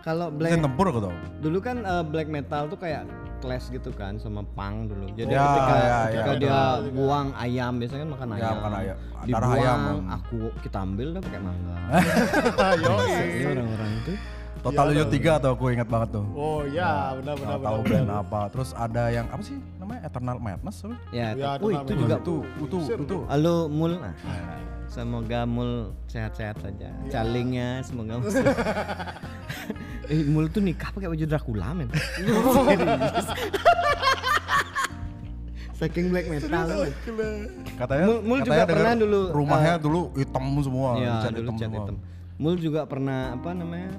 kalau black
tempur tau.
dulu kan eh, black metal tuh kayak clash gitu kan sama punk dulu. Jadi
Ya,
ketika,
ya,
ketika
ya,
dia buang ayam biasanya kan makan
Ya,
ayam.
makan ayam. Darah
Dibuang,
ayam.
aku kita ambil dah pakai mangga.
Yo,
Ini orang-orang itu.
Total U3 tuh aku ingat banget tuh.
Oh ya, benar benar
Nggak tahu
benar.
band
benar.
apa. Terus ada yang apa sih namanya Eternal Madness apa?
Ya,
Ya,
oh,
itu
itu juga
itu itu itu.
Halo Mul. Nah, semoga Mul sehat-sehat saja. Calingnya semoga Eh Mul tuh nikah pakai baju Dracula men. Saking black metal.
Katanya
Mul- Mul
katanya
juga pernah dulu,
rumahnya
eh,
dulu hitam semua,
Iya
cat
dulu
hitam
cat
semua.
hitam. Mul juga pernah apa namanya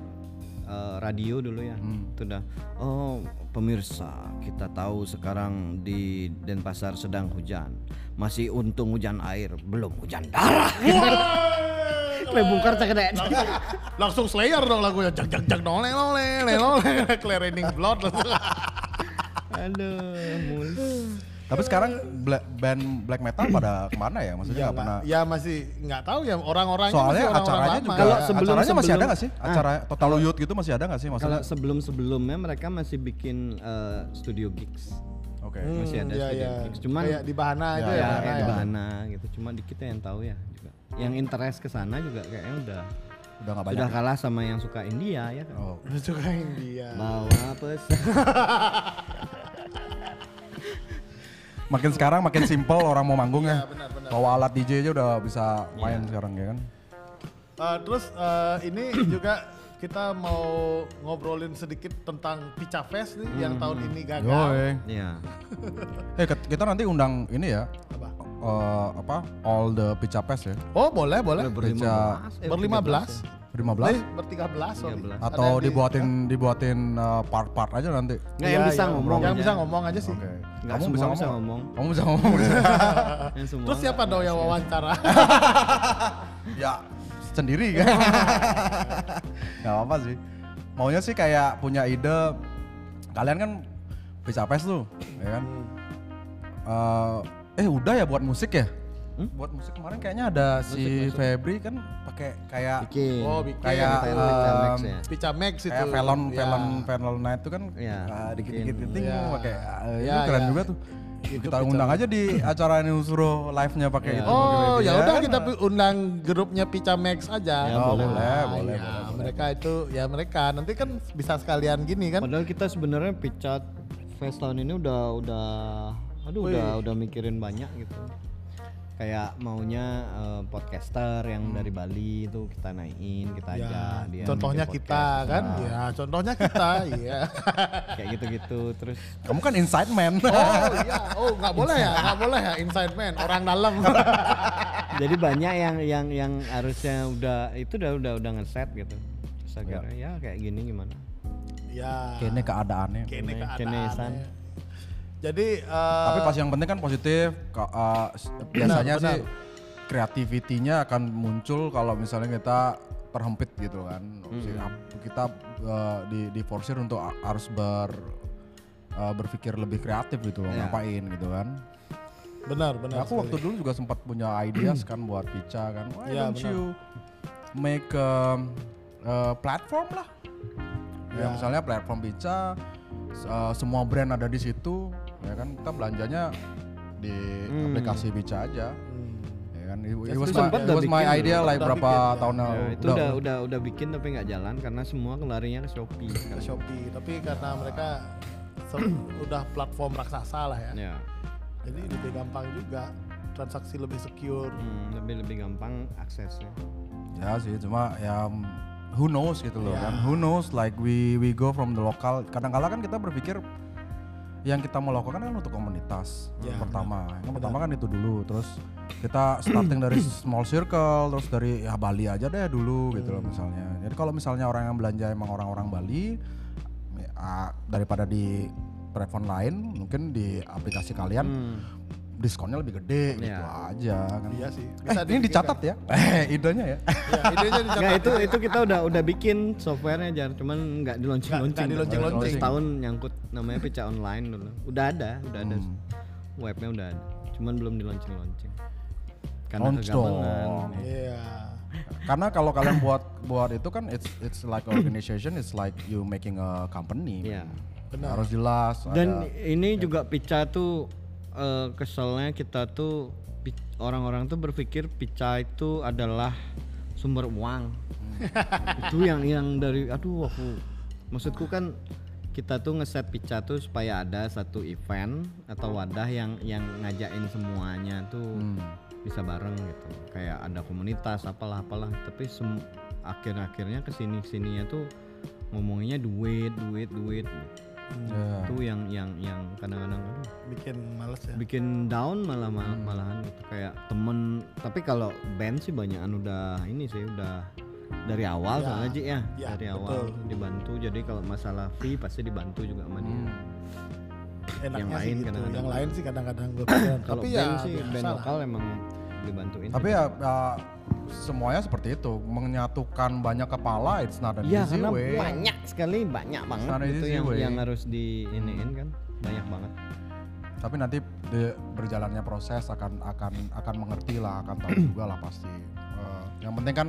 eh, radio dulu ya. Itu dah. Oh pemirsa kita tahu sekarang di Denpasar sedang hujan. Masih untung hujan air, belum hujan darah. Kue bungkar cakep
Langsung Slayer dong lagunya. Jak jak jak nole nole nole nole. Clearing blood.
Aduh, Mul.
Tapi sekarang black, band black metal pada ke mana ya? Maksudnya
Ya,
nggak pernah.
ya masih nggak tahu ya orang-orangnya
Soalnya
masih orang-orang
acaranya
lama.
juga.
Kalau sebelum-
acaranya masih ada
sebelum-
nggak sih? Acara Total Youth gitu masih ada nggak sih
Kalau
maksudnya?
sebelum-sebelumnya mereka masih bikin eh, studio gigs.
Oke.
masih ada
ya,
studio
ya.
gigs. Cuman
kayak di Bahana itu
Ya,
ya,
ya, di
ya.
Bahana gitu. Cuma dikit yang tahu ya juga. Yang interest ke sana juga kayaknya udah
Udah nggak banyak.
sudah kalah sama yang suka India ya kan.
Oh.
Suka India.
Bawa pesan.
Makin sekarang makin simple orang mau manggung ya.
benar, benar.
Bawa alat DJ aja udah bisa main sekarang ya kan.
Uh, terus uh, ini juga kita mau ngobrolin sedikit tentang Pica Fest nih yang tahun ini gagal.
Yoi.
Iya.
Eh kita nanti undang ini ya.
Apa?
eh, apa? All the Pica Pes ya.
Oh boleh boleh.
Berlima eh,
Berlima belas.
Ya.
Berlima
Eh,
belas
bertiga belas sorry.
13.
Ada
atau
yang di-
dibuatin dibuatin eh, part-part aja nanti.
Nggak yang
Iya,
bisa
iya.
ngomong
Yang bisa ngomong aja sih.
Oke.
Nggak
Kamu bisa
bisa
ngomong.
ngomong.
Kamu bisa ngomong.
Terus siapa dong yang wawancara?
ya sendiri kan. Gak apa-apa sih. Maunya sih kayak punya ide. Kalian kan bisa pes tuh, ya kan? Eh, eh udah ya buat musik ya? Buat musik kemarin kayaknya ada si Febri kan pakai kayak
bikin.
Oh, bikin.
kayak
ya.
Pica Max itu.
kayak Velon
Ya.
Velon Velon Night itu kan
Iya,
ah, dikit-dikit penting
Iya.
pakai ah,
Iya,
itu keren
iya.
juga tuh.
Itu
kita undang aja di acara ini suruh live-nya pakai
Iya.
itu.
Oh ya udah
kan?
kita undang grupnya Pica Max aja.
Ya,
Oh,
boleh.
boleh, boleh,
ya,
boleh,
Mereka itu ya mereka nanti kan bisa sekalian gini kan.
Padahal kita sebenarnya Picat Fest tahun ini udah udah aduh udah udah mikirin banyak gitu. Kayak maunya eh, podcaster yang dari Bali itu kita naikin, kita
Ya,
ajak dia.
contohnya kita
podcast.
kan,
Nah,
ya contohnya kita, iya.
Kayak gitu-gitu terus
Kamu kan inside man.
Oh iya, oh nggak boleh ya, nggak boleh ya inside man, orang dalam.
jadi banyak yang yang yang harusnya udah itu udah udah udah ngeset gitu. Terus akhirnya ya kayak gini gimana?
ya.
Kayaknya keadaannya.
Kene keadaannya. Jadi eh,
Tapi pas yang penting kan positif. uh, biasanya
benar.
sih kreativitinya akan muncul kalau misalnya kita terhempit gitu kan. Ap- Kita uh, di di forsir untuk harus ber uh, berpikir lebih kreatif gitu loh,
Iya.
ngapain gitu kan.
benar benar.
aku waktu dulu juga sempat punya ideas kan buat Pica kan. Why
Iya,
don't
benar.
you make a, a platform lah. Ya,
Ya.
misalnya platform Pica s- uh, semua brand ada di situ ya kan kita belanjanya di
Hmm.
aplikasi Pica aja.
Hmm.
Ya kan it, it
Itu
was my, it
udah
was my
bikin
idea
dulu,
like
udah
berapa
bikin, ya.
tahun lalu.
Ya, itu udah udah udah bikin tapi nggak jalan karena semua larinya ke Shopee.
Ke. Shopee, tapi karena mereka se- udah platform raksasa lah ya.
Ya.
Jadi lebih gampang juga, transaksi lebih secure.
Hmm, lebih lebih gampang aksesnya.
Ya sih cuma ya who knows gitu loh
Ya.
kan. Who knows like we we go from the local. Kadang-kala kan kita berpikir yang kita mau lakukan kan untuk komunitas
Ya,
yang pertama. Yang pertama kan itu dulu. Terus kita starting dari small circle, terus dari ya Bali aja deh dulu gitu
Hmm.
loh misalnya. Jadi kalau misalnya orang yang belanja emang orang-orang Bali ya, daripada di platform lain, mungkin di aplikasi kalian
Hmm.
Diskonnya lebih gede gitu
Iya.
aja kan.
Iya sih.
Eh,
Bisa
ini dicatat ya? Eh, idenya ya.
Ya, idenya dicatat.
Nggak itu itu kita udah udah bikin softwarenya jar, cuman nggak di launching
Nggak- di-launching-launching.
Setahun nyangkut namanya pica online dulu. Udah ada, udah ada.
Hmm.
Webnya udah ada, cuman belum di launching launching. Karena
Launch.
Iya.
Karena kalau kalian buat buat itu kan it's it's like organization, it's like you making a company.
Iya.
Benar.
Harus jelas.
Dan
ada-
ini juga pica tuh eh, keselnya kita tuh orang-orang tuh berpikir pica itu adalah sumber uang. itu yang yang dari aduh aku maksudku kan kita tuh ngeset pica tuh supaya ada satu event atau wadah yang yang ngajakin semuanya tuh
Hmm.
bisa bareng gitu. Kayak ada komunitas apalah apalah tapi akhir-akhirnya ke sini sininya tuh ngomonginnya duit duit duit
Ya.
itu yang yang yang kadang-kadang
Bikin males ya.
bikin down malah mal- malahan gitu kayak temen tapi kalau band sih banyakan udah ini sih udah dari awal
Ya,
soalnya Ji ya,
ya,
dari
betul.
awal dibantu jadi kalau masalah fee pasti dibantu juga sama dia
Enaknya
yang
sih
lain
gitu.
kadang-kadang.
Yang lain sih kadang-kadang gue
kalau
Tapi
band
ya
sih band lokal emang dibantuin
Tapi ya, ya semuanya seperti itu, menyatukan banyak kepala it's not an
Iya
easy
karena
way.
banyak sekali banyak banget
easy
yang
way.
yang harus di iniin kan banyak banget
Tapi nanti di berjalannya proses akan akan akan mengerti lah, akan tahu juga lah pasti. Eh, yang penting kan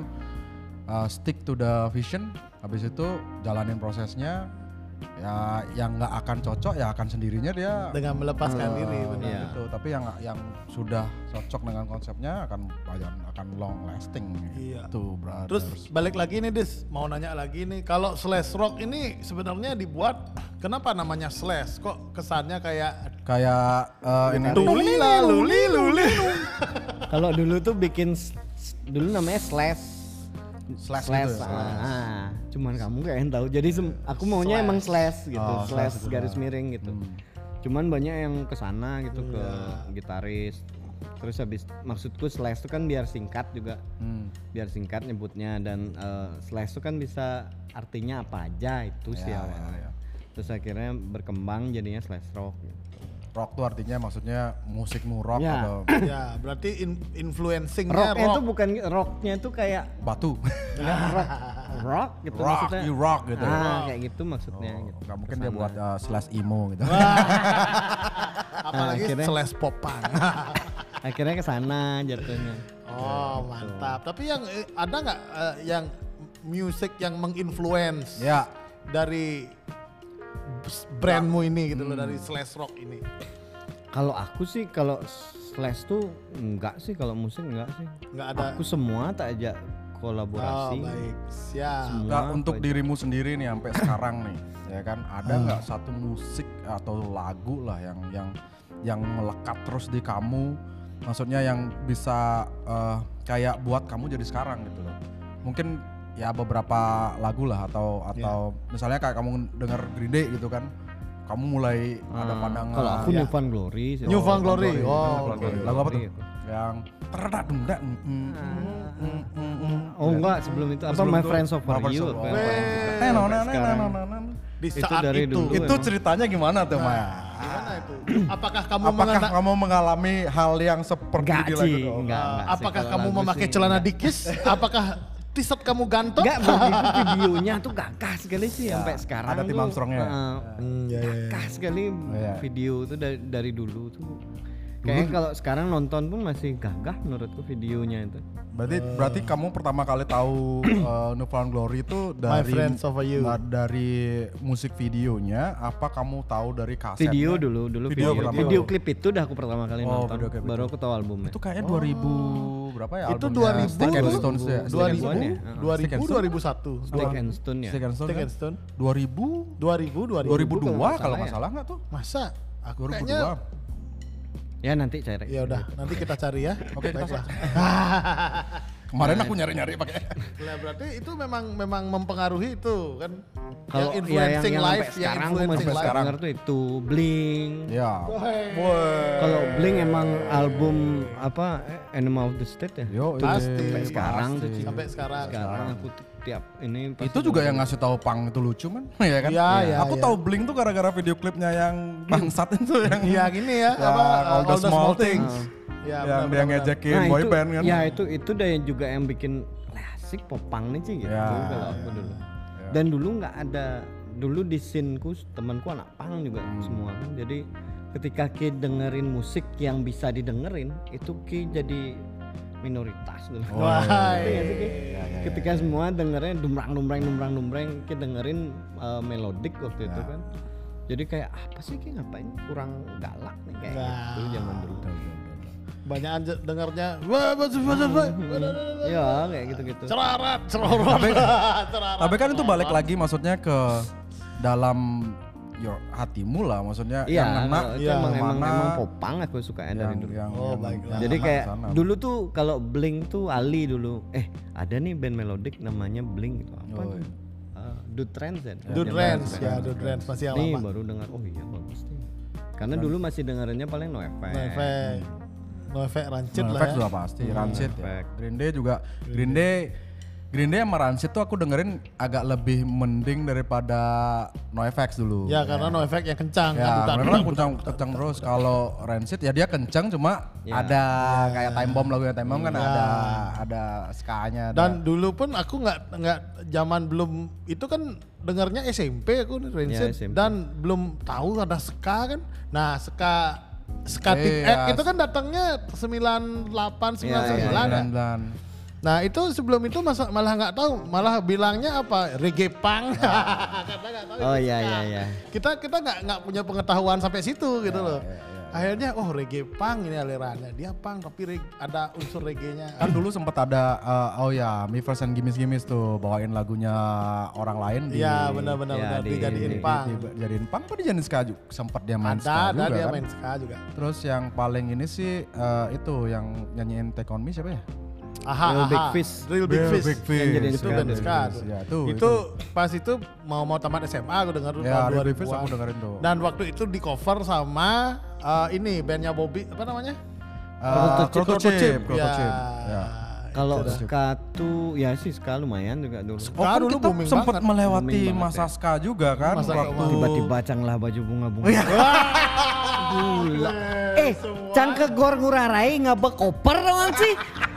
eh, stick to the vision, habis itu jalanin prosesnya. Ya yang nggak akan cocok ya akan sendirinya dia
Dengan melepaskan diri.
Eh,
benar.
iya.
gitu. Tapi yang yang sudah cocok dengan konsepnya akan akan akan long lasting
Iya.
gitu, brothers.
Terus balik lagi nih Dis, mau nanya lagi nih, kalau slash rock ini sebenarnya dibuat kenapa namanya slash? Kok kesannya kayak
kayak eh, ini
tuli luli luli.
kalau dulu tuh bikin dulu namanya slash
Slash
slash,
gitu ya?
ah, cuman kamu kayak yang tahu jadi aku maunya emang slash gitu
Oh,
slash,
slash gitu,
garis
ah.
miring gitu cuman banyak yang ke sana gitu ke
Iya.
gitaris terus habis maksudku slash itu kan biar singkat juga
Hmm.
biar singkat nyebutnya dan eh, slash itu kan bisa artinya apa aja itu sih
Ya,
awalnya
ya, ya.
terus akhirnya berkembang jadinya slash rock gitu.
Rock tuh artinya maksudnya musikmu rock
Ya.
atau
ya, berarti in- influencingnya
rocknya
rock.
itu bukan rocknya itu kayak
batu.
Rock. Rock gitu
rock
maksudnya.
you rock gitu
ah kayak gitu maksudnya
Oh,
gitu.
nggak mungkin dia buat uh, slash emo gitu.
Apalagi
akhirnya-
slash popan.
akhirnya ke sana jatuhnya.
Oh, mantap. Tapi yang eh, ada nggak eh, yang musik yang menginfluence
ya.
dari brandmu ini gitu
Hmm.
loh dari slash rock ini?
kalau aku sih kalau slash tuh enggak sih kalau musik enggak sih
Nggak ada.
aku semua tak ajak
Oh,
kolaborasi
baik. Siap.
Semua aku
untuk dirimu sendiri nih sampai sekarang nih ya kan ada nggak satu musik atau lagu lah yang yang yang melekat terus di kamu maksudnya yang bisa eh, kayak buat kamu jadi sekarang gitu loh mungkin ya beberapa lagu lah atau atau misalnya kayak kamu denger Green Day gitu kan kamu mulai ada
Ah,
pandangan
kalau aku
Ya.
New Found Glory sih
New Found Glory.
Glory.
Oh, oke.
Glory. lagu apa tuh
Glory aku.
yang terdak dungdak mm, mm, mm, mm, mm.
oh enggak sebelum itu apa My Friends
Friends
You.
Eh, no, no, no, no.
Di
Itu
saat
dari
itu.
Itu ceritanya gimana tuh Maya?
Gimana itu? Apakah kamu
Apakah
mengena-
kamu mengalami hal yang seperti
Enggak
di lagu
sih,
itu?
enggak, enggak sih.
Apakah kamu memakai
sih
celana
enggak.
dikis? Apakah t-shirt kamu gantung?
Enggak, videonya tuh gagah sekali sih
Ya,
sampai sekarang.
ada tim Armstrongnya ya?
uh,
ya, ya, ya.
sekali
Iya.
video tuh dari, dari dulu tuh. Kayaknya kalau sekarang nonton pun masih gagah menurutku videonya itu.
Berarti berarti kamu pertama kali tahu uh, New Found Glory itu
My
dari
Friends Over You.
da- dari musik videonya apa kamu tahu dari kasetnya?
Video dulu, dulu
Video
video.
pertama.
Video, klip itu udah aku pertama kali
Oh,
nonton.
video klip
Baru aku tahu albumnya.
Itu kayaknya 2000 berapa ya?
Itu
albumnya
2000,
Stick and Stones ya.
2000,
Stone ya?
2000,
Stick and Stone.
2001.
Stick and Stone ya.
Stick and Stone
Stick and Stone.
2000
2000, 2000.
2002 kalau nggak
ya.
salah nggak tuh?
Masa? Aku
2002.
Ya nanti cari.
ya udah, nanti kita cari ya.
Oke, kita
Baiklah.
Kemarin aku nyari-nyari pakai.
Lah berarti itu memang memang mempengaruhi itu kan.
Kalau
yang
ya yang,
influencing
yang
live,
sampai
yang
sekarang aku
influencing
masih
sekarang.
tuh itu Blink.
Ya.
Kalau Blink emang album apa Animal of the State ya?
Yo,
Pasti.
ini
Sampai sekarang tuh,
pasti.
Sampai sekarang.
Sekarang aku tuh tiap ini pasti
Itu juga yang ngasih tahu Pang itu lucu man, ya kan?
Iya, iya,
Aku
iya.
tahu Blink tuh gara-gara video klipnya yang bangsat itu yang
Iya gini ya,
Ya,
apa
all the small things.
Ya,
yang
benar,
dia
benar,
ngejekin
Nah,
boy
itu,
band kan.
Ya itu itu deh yang juga yang bikin "Lah, asik popang nih sih gitu
Ya,
kalau aku dulu. Dan dulu nggak ada dulu di scene-ku temanku anak pang juga
Hmm.
semua kan. Jadi ketika Ki dengerin musik yang bisa didengerin itu Ki jadi minoritas dulu.
Oh,
Wah,
nggak sih, Ki?
iya,
Ketika semua dengerin dumrang dumreng dumrang dumreng Ki dengerin uh, melodik waktu itu
Ya.
kan. Jadi kayak apa sih Ki ngapain kurang galak nih kayak
Nah.
gitu zaman dulu.
banyak aja dengarnya wah
Ya kayak gitu-gitu.
cerarat cerorot cerarat
Tapi kan itu balik lagi maksudnya ke dalam your hatimu lah maksudnya
Iya,
yang
itu
iya,
emang, emang,
mana
emang popang aku dari
yang,
dulu.
yang,
Oh,
yang-
baiklah.
yang
Jadi kayak
sana.
dulu tuh kalau Blink tuh Ali dulu. Eh, ada nih band melodik namanya Blink gitu. Apa
Oh,
tuh?
iya.
Eh, Dude Trends ya?
Dude
Dude
ya
Trends.
Dude Rance masih yang
Nih
lama
baru dengar oh iya bagus nih. Karena dulu masih dengerannya paling no effect.
no effect no effect rancid
No
lah ya
sudah pasti, Rancid ya. Green Day juga, Green Day, Green Day sama Rancid tuh aku dengerin agak lebih mending daripada No Effects dulu.
ya karena no effect yang kencang
Ya,
kan
memang kencang, kencang terus. Kalau Rancid ya dia kencang cuma
Ya.
ada kayak Time Bomb lagunya Time Bomb kan ada ada ska-nya. ada-
dan dulu pun aku nggak nggak zaman belum itu kan dengarnya SMP aku Rancid
Ya, SMP.
dan belum tahu ada ska kan nah ska ska Tip
Iya.
X itu kan datangnya 98
Iya, iya,
99 kan?
dan
Nah itu sebelum itu masa, malah nggak tahu, malah bilangnya apa reggae punk. Karena tahu
Oh iya iya iya.
Kita kita nggak nggak punya pengetahuan sampai situ gitu loh.
iya,
Akhirnya oh reggae punk ini alirannya dia punk tapi reg- ada unsur reggae-nya.
kan dulu sempat ada eh, oh ya Me First and Gimis Gimis tuh bawain lagunya orang lain di
Iya benar-benar
Ya,
benar
di-
dijadiin
di-
punk.
di- jadiin punk apa dijadiin ska juga sempat dia main ska
Ada ada
juga
dia
kan.
main ska juga.
Terus yang paling ini sih eh, itu yang nyanyiin Take On Me siapa ya?
Aha,
Real
aha.
Big Fish.
Real Big
Real
Fish.
Big Fish.
jadiin
Itu
ska
band ska. tuh.
Ya, tuh,
itu pas itu mau mau tamat SMA aku dengar tuh
Ya,
tahun
Real Big Fish
2000-an.
aku dengerin tuh.
Dan waktu itu di cover sama eh, ini bandnya Bobby apa namanya?
Uh, Kroto Chip, Kroto
Ya.
Chip. Ya.
Kalau
Itu dah.
ska tuh ya sih ska lumayan juga dulu.
Oh kan
dulu
kita
booming
sempat
banget.
melewati
Booming banget
masa ska juga kan
Masa
waktu.
Tiba-tiba cang lah baju bunga-bunga.
Iya.
Gula. Eh, cang ke gor ngurarai ngabek koper doang sih.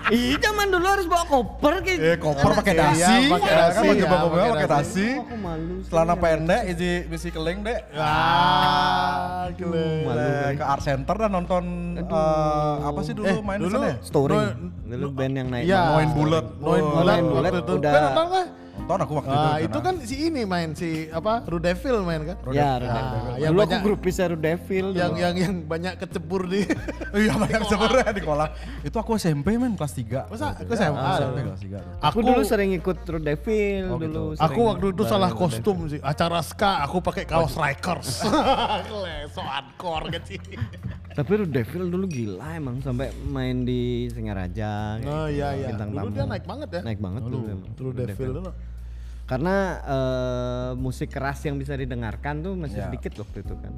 Ih, zaman dulu harus bawa koper gitu.
Eh koper pakai
Iya,
dasi,
pakai
ya
dasi,
kan
ya,
bapak
pakai
pakai
dasi.
Aku malu.
celana pendek, isi misi keling dek.
Ah, gila.
Malu kali.
ke art center dan nonton eh, apa sih dulu
Eh,
main di
dulu
sana ya?
Story. Dulu band yang naik.
Iya.
Noin Bulet.
Noin bulat
Noin
itu.
udah-
Kan nonton?
Nonton aku waktu itu.
Nah, itu
sana.
kan si ini main si apa? Rudevil main kan?
Ya,
Nah,
Rudevil.
yang
Dulu aku
banyak-
grupisnya Rudevil.
Yang yang yang banyak kecebur di
Iya banyak sebenarnya di kolam. Itu aku SMP men kelas 3.
Masa? Aku SMA?
SMP kelas 3 tuh.
Aku, dulu sering ikut Rudevil
Oh,
dulu.
gitu.
Aku waktu itu salah kostum sih. Acara ska aku pakai kaos Rikers. so hardcore kecil.
Tapi Rudevil dulu gila emang sampai main di Singaraja.
Oh
gitu,
iya iya.
Bintang
Dulu
tamu.
dia naik banget ya.
Naik banget dulu.
Rudevil dulu.
Karena eh, musik keras yang bisa didengarkan tuh masih
Ya.
sedikit waktu itu kan.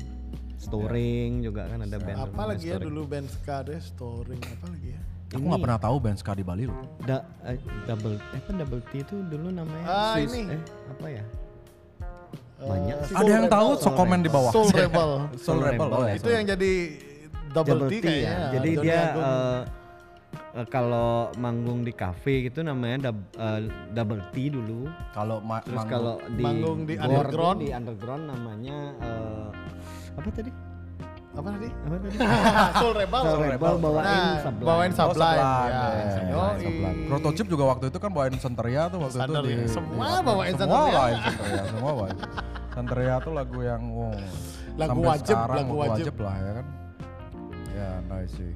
Storing juga kan ada band.
Apa lagi ya dulu band ska deh, storing apa lagi ya?
Aku nggak pernah tahu band ska di Bali loh.
Da, eh, double eh apa double T itu dulu namanya
Ah,
Swiss,
ini.
eh apa ya? Banyak
Eh,
sih.
Ada yang tahu sok komen di bawah.
Soul Rebel.
Soul Rebel. Oh ya.
Itu yang jadi double,
Double
T,
T
kayaknya.
ya. Jadi
Johnny
dia
Agung.
eh, eh, kalau manggung di cafe gitu namanya dub- eh, double T dulu.
Kalau ma-
Terus
manggung-
kalau di
Manggung di underground.
di underground namanya eh, apa tadi?
apa tadi?
Apa tadi?
Soul Rebel.
Soul Rebel bawain
Nah,
Sublime.
bawain
Oh,
Sublime.
Sublime,
ya.
ya,
Yoi.
Sublime. Prototype juga waktu itu kan bawain Santeria tuh waktu
Santeria.
itu di
Semua
di-
bawain
semua
Santeria.
bawain Santeria, semua bawain. Santeria tuh lagu yang wow,
Lagu wajib,
sekarang
lagu wajib.
lah ya kan. Ya nice sih.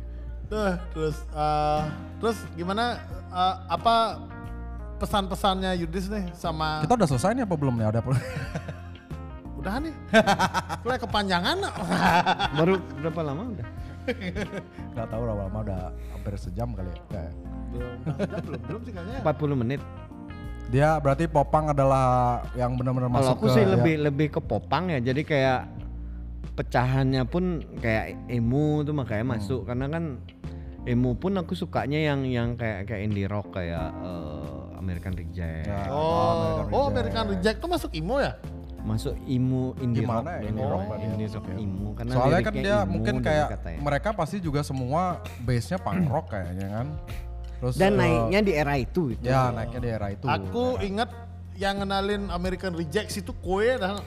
Tuh, terus eh, terus gimana eh, apa pesan-pesannya Yudis nih sama
Kita udah selesai nih apa belum nih? Ada apa?
udah nih. Kayak kepanjangan.
Baru berapa lama udah?
Gak tahu berapa lama udah hampir sejam kali ya. Kayak.
belum, belum, belum sih kayaknya.
40 menit.
Dia berarti Popang adalah yang benar-benar
Kalau
masuk
aku
ke
sih
ya,
lebih lebih ke popang ya. Jadi kayak pecahannya pun kayak emo tuh makanya masuk karena kan emo pun aku sukanya yang yang kayak kayak indie rock kayak eh, American Reject.
Ya.
Oh,
American
oh
Reject.
American Reject tuh masuk imo ya?
Masuk emo indie
Gimana
rock,
ya, indie rock
Oh, indie
ya,
rock
ya.
emo karena
Soalnya kan dia
emo
mungkin kayak
katanya.
mereka pasti juga semua base-nya punk rock kayaknya kan. Terus
dan
eh,
naiknya di era itu itu.
ya naiknya di era itu.
Aku ingat yang ngenalin American Reject itu kue dah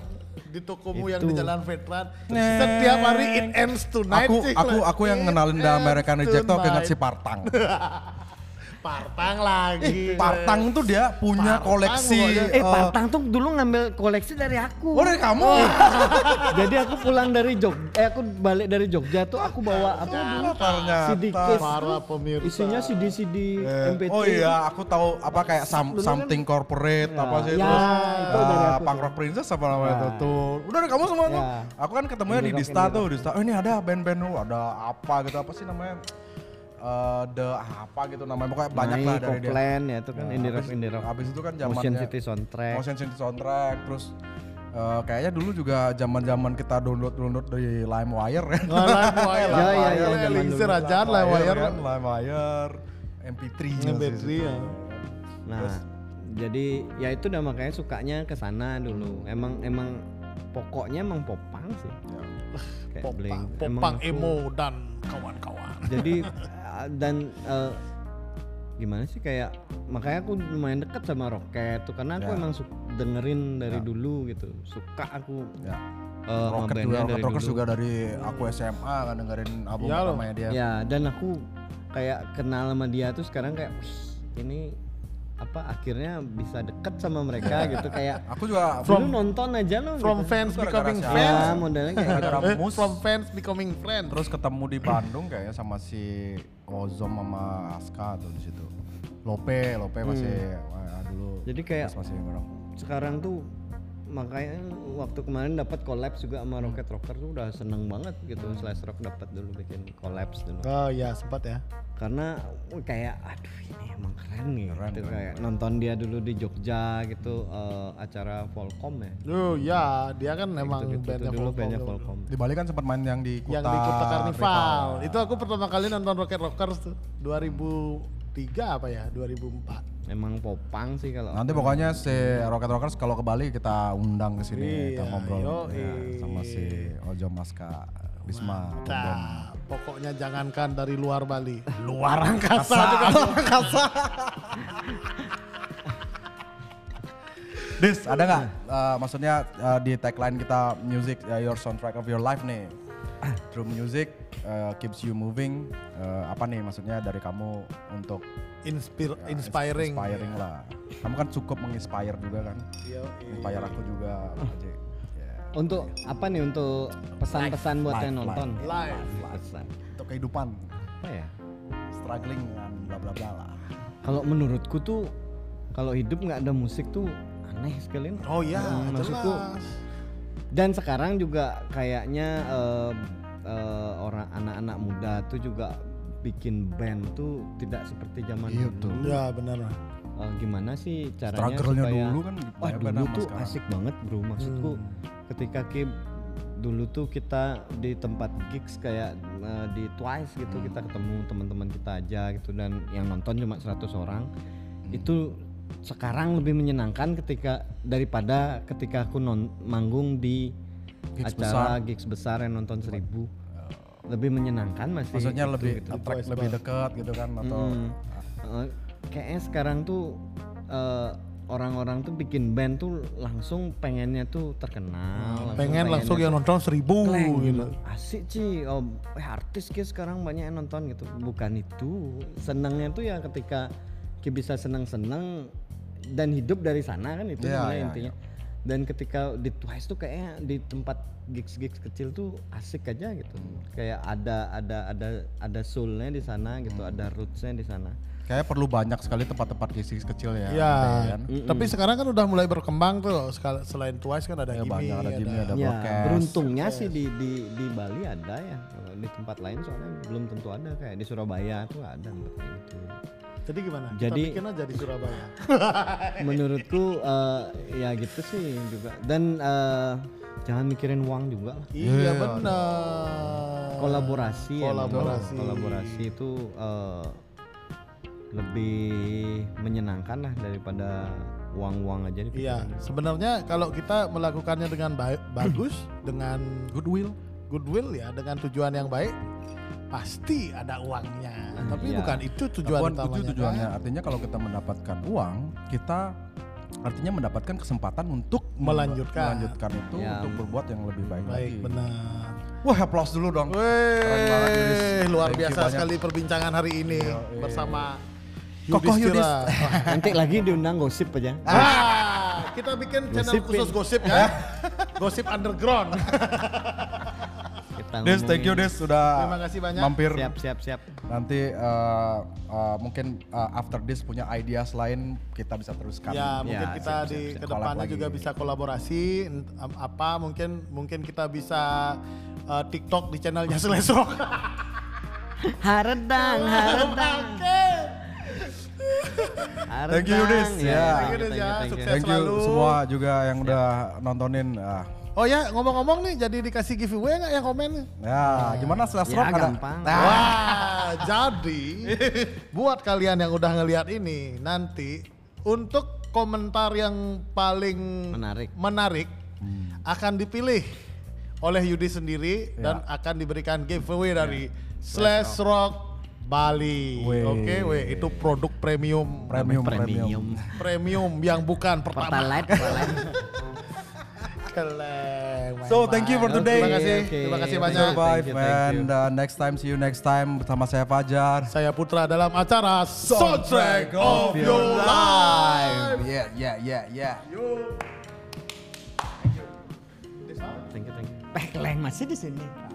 di tokomu yang di. Jalan Veteran. Setiap hari it ends tonight.
aku aku aku yang ngenalin The
ends
American Reject tuh aku ingat si. Partang.
Partang lagi.
Partang tuh dia punya
Partang
koleksi.
pokoknya.
Eh,
eh,
Partang tuh dulu ngambil koleksi dari aku.
Oh dari kamu?
Jadi aku pulang dari Jog, eh aku balik dari Jogja tuh aku bawa apa dulu?
ternyata.
CD case
Para
tuh
pemirsa.
isinya CD CD
Eh,
MP3.
oh iya, aku tahu apa kayak some-
Dulu kan-
something corporate
Ya,
apa sih
ya,
terus
itu dari
ah,
aku
Punk
tuh.
Rock Princess apa namanya
Ya.
itu tuh. Udah dari kamu semua tuh.
Ya.
Aku kan ketemunya di Dista tuh. Dista. Oh ini ada band-band lu, ada apa gitu apa sih namanya? Eh, the apa gitu namanya pokoknya banyak lah dari dia.
Plan ya itu kan
Nah,
indie rock indie rock.
Abis itu kan zamannya
Motion City Soundtrack.
Motion City Soundtrack terus eh, kayaknya dulu juga zaman-zaman kita download-download di LimeWire kan.
Nah, LimeWire.
Ya, ya, ya, zaman
Elixir
dulu.
aja LimeWire.
kan, LimeWire, MP3.
MP3 ya.
Nah, jadi ya itu udah makanya sukanya ke sana dulu. Emang emang pokoknya emang popang sih. Kayak
Popang, popang emo dan kawan-kawan.
Jadi uh, dan uh, gimana sih kayak makanya aku lumayan dekat sama Rocket tuh karena aku
Ya.
emang su- dengerin dari dulu gitu. Suka aku
Ya.
uh,
Rocket
ngebandnya
juga, Rocket
dari
Rockers
dulu.
juga dari aku SMA kan dengerin album
loh.
pertamanya dia.
Ya, dan aku kayak kenal sama dia tuh sekarang kayak "Wih, ini apa akhirnya bisa deket sama mereka gitu kayak
Aku juga
dulu nonton aja loh
From
gitu.
fans becoming
siapa?
ya
friends.
modelnya kayak gitu.
Eh,
mus.
From fans becoming friends.
Terus ketemu di Bandung kayaknya sama si Ozom sama Aska tuh di situ. Lope, Lope masih wah, dulu.
Hmm. Jadi kayak-
masih
sekarang tuh makanya waktu kemarin dapat collabs juga sama Rocket Rocker tuh udah seneng banget gitu Slash Rock dapat dulu bikin collabs dulu
Oh iya sempat ya.
karena kayak aduh ini emang keren nih
Keren,
gitu.
keren,
kayak nonton dia dulu di Jogja gitu eh, acara Volcom ya
Oh ya, dia kan memang
gitu,
bandnya
dulu
Volcom
bandnya. Volcom
Di Bali kan sempat main yang di Kuta
Yang di Kuta Karnival.
ya.
Itu aku pertama kali nonton Rocket Rockers tuh 2003 apa ya? 2004.
emang popang sih kalau
Nanti pokoknya si Rocket Rockers kalau ke Bali kita undang ke sini kita
Iya,
ngobrol
yoi.
ya, sama si Ojo Maska.
Nah, pokoknya jangankan dari luar Bali, luar angkasa juga luar angkasa.
Dis, ada nggak uh, maksudnya uh, di tagline kita music uh, your soundtrack of your life nih. Through music uh, keeps you moving. Uh, apa nih maksudnya dari kamu untuk
Inspir,
ya,
inspiring.
inspiring lah. Kamu kan cukup menginspire juga kan.
Yo,
Inspire aku juga. Ya.
untuk apa nih untuk pesan-pesan buat yang nonton
live.
pesan
Untuk kehidupan
apa ya
struggling dengan bla bla bla lah.
kalau menurutku tuh kalau hidup nggak ada musik tuh aneh sekali.
Oh iya,
Hmm, maksudku dan sekarang juga kayaknya eh, eh, orang anak-anak muda tuh juga bikin band tuh tidak seperti zaman
Iya,
dulu.
tuh.
Ya benar lah.
Eh, gimana sih caranya
Struggle-nya
supaya
dulu kan
wah dulu tuh
sekarang.
asik banget bro maksudku
Hmm.
ketika Ki dulu tuh kita di tempat gigs kayak eh, di Twice gitu
Hmm.
kita ketemu teman-teman kita aja gitu dan yang nonton cuma 100 orang
Hmm.
itu sekarang lebih menyenangkan ketika daripada ketika aku non manggung di
Gigs
acara gigs besar yang nonton seribu lebih menyenangkan masih
Maksudnya
itu
lebih
gitu.
attract lebih dekat gitu kan atau
Hmm. Eh, kayaknya sekarang tuh eh, orang-orang tuh bikin band tuh langsung pengennya tuh terkenal. langsung
Pengen langsung yang nonton seribu
Kleng,
gitu.
Asik sih. Oh, eh, artis Ki sekarang banyak yang nonton gitu. Bukan itu. Senangnya tuh ya ketika Ki bisa senang-senang dan hidup dari sana kan itu sebenarnya
iya,
intinya. Dan ketika di Twice tuh kayaknya di tempat gigs-gigs kecil tuh asik aja gitu.
Hmm.
Kayak ada ada ada ada soulnya di sana gitu,
Hmm.
ada rootsnya di sana.
kayak perlu banyak sekali tempat-tempat gigs kecil ya.
Ya,
kan?
tapi sekarang kan udah mulai berkembang tuh. Selain Twice kan ada
Ya, banyak, ada Gimme, ada
Ya,
Broadcast.
beruntungnya sih di di di Bali ada ya. Kalau di tempat lain soalnya belum tentu ada kayak di Surabaya tuh ada tempat kayak gitu.
Jadi gimana?
Jadi-
Kita bikin aja di Surabaya.
Menurutku eh, ya gitu sih juga. Dan eh, jangan mikirin uang juga lah.
iya benar.
Kolaborasi ya,
Kolaborasi.
memang. kolaborasi itu eh, lebih menyenangkan lah daripada uang-uang aja nih.
Iya, sebenarnya kalau kita melakukannya dengan baik, bagus, dengan
Goodwill.
goodwill ya, dengan tujuan yang baik, pasti ada uangnya. Tapi
Iya.
bukan itu tujuan
Bukan
utamanya.
itu tujuannya.
kan?
Artinya kalau kita mendapatkan uang, kita artinya mendapatkan kesempatan untuk
Melanjutkan.
melanjutkan itu
Ya.
untuk berbuat yang lebih baik,
Baik,
lagi.
benar.
Wah, applause dulu dong. Keren banget, Yudis.
Weh, luar
Thank
biasa
banyak.
sekali perbincangan hari ini
Iya,
bersama
Kokoh
Yudhistira.
Nanti lagi diundang gosip aja.
Ah, kita bikin channel
Gosipin.
khusus gosip ya. gosip underground.
Kita
Des, thank you Des sudah
Terima kasih banyak.
mampir.
Siap, siap, siap.
Nanti uh, uh, mungkin uh, after this punya ideas lain kita bisa teruskan.
Ya, mungkin
Ya,
kita
siap,
di
siap, siap.
ke
depannya
juga bisa kolaborasi apa mungkin mungkin kita bisa uh, TikTok di channelnya Selesrok.
Haredang, haredang.
Thank you, Yudis.
Ya,
Ya.
Thank you, Yudis, ya. Sukses.
Thank you
selalu.
semua juga yang udah nontonin. Ah,
Oh ya, ngomong-ngomong nih jadi dikasih giveaway nggak yang komen?
ya, gimana slash
Ya,
rock ada?
gampang.
Wah, jadi buat kalian yang udah ngelihat ini nanti untuk komentar yang paling
Menarik.
menarik akan dipilih oleh Yudi sendiri
Ya.
dan akan diberikan giveaway dari Slash Rock Bali. Oke, weh itu produk premium
Premium, premium.
premium.
premium yang bukan pertama.
Pertalite, pertalite.
Keleng,
So, thank you for today.
Terima kasih, terima kasih banyak.
Survive
Thank you, thank you.
and uh, next time see you next time bersama saya Fajar.
Saya Putra dalam acara Soundtrack of Your Life.
Yeah, yeah, yeah, yeah.
Thank you, thank you. Pekleng masih di sini.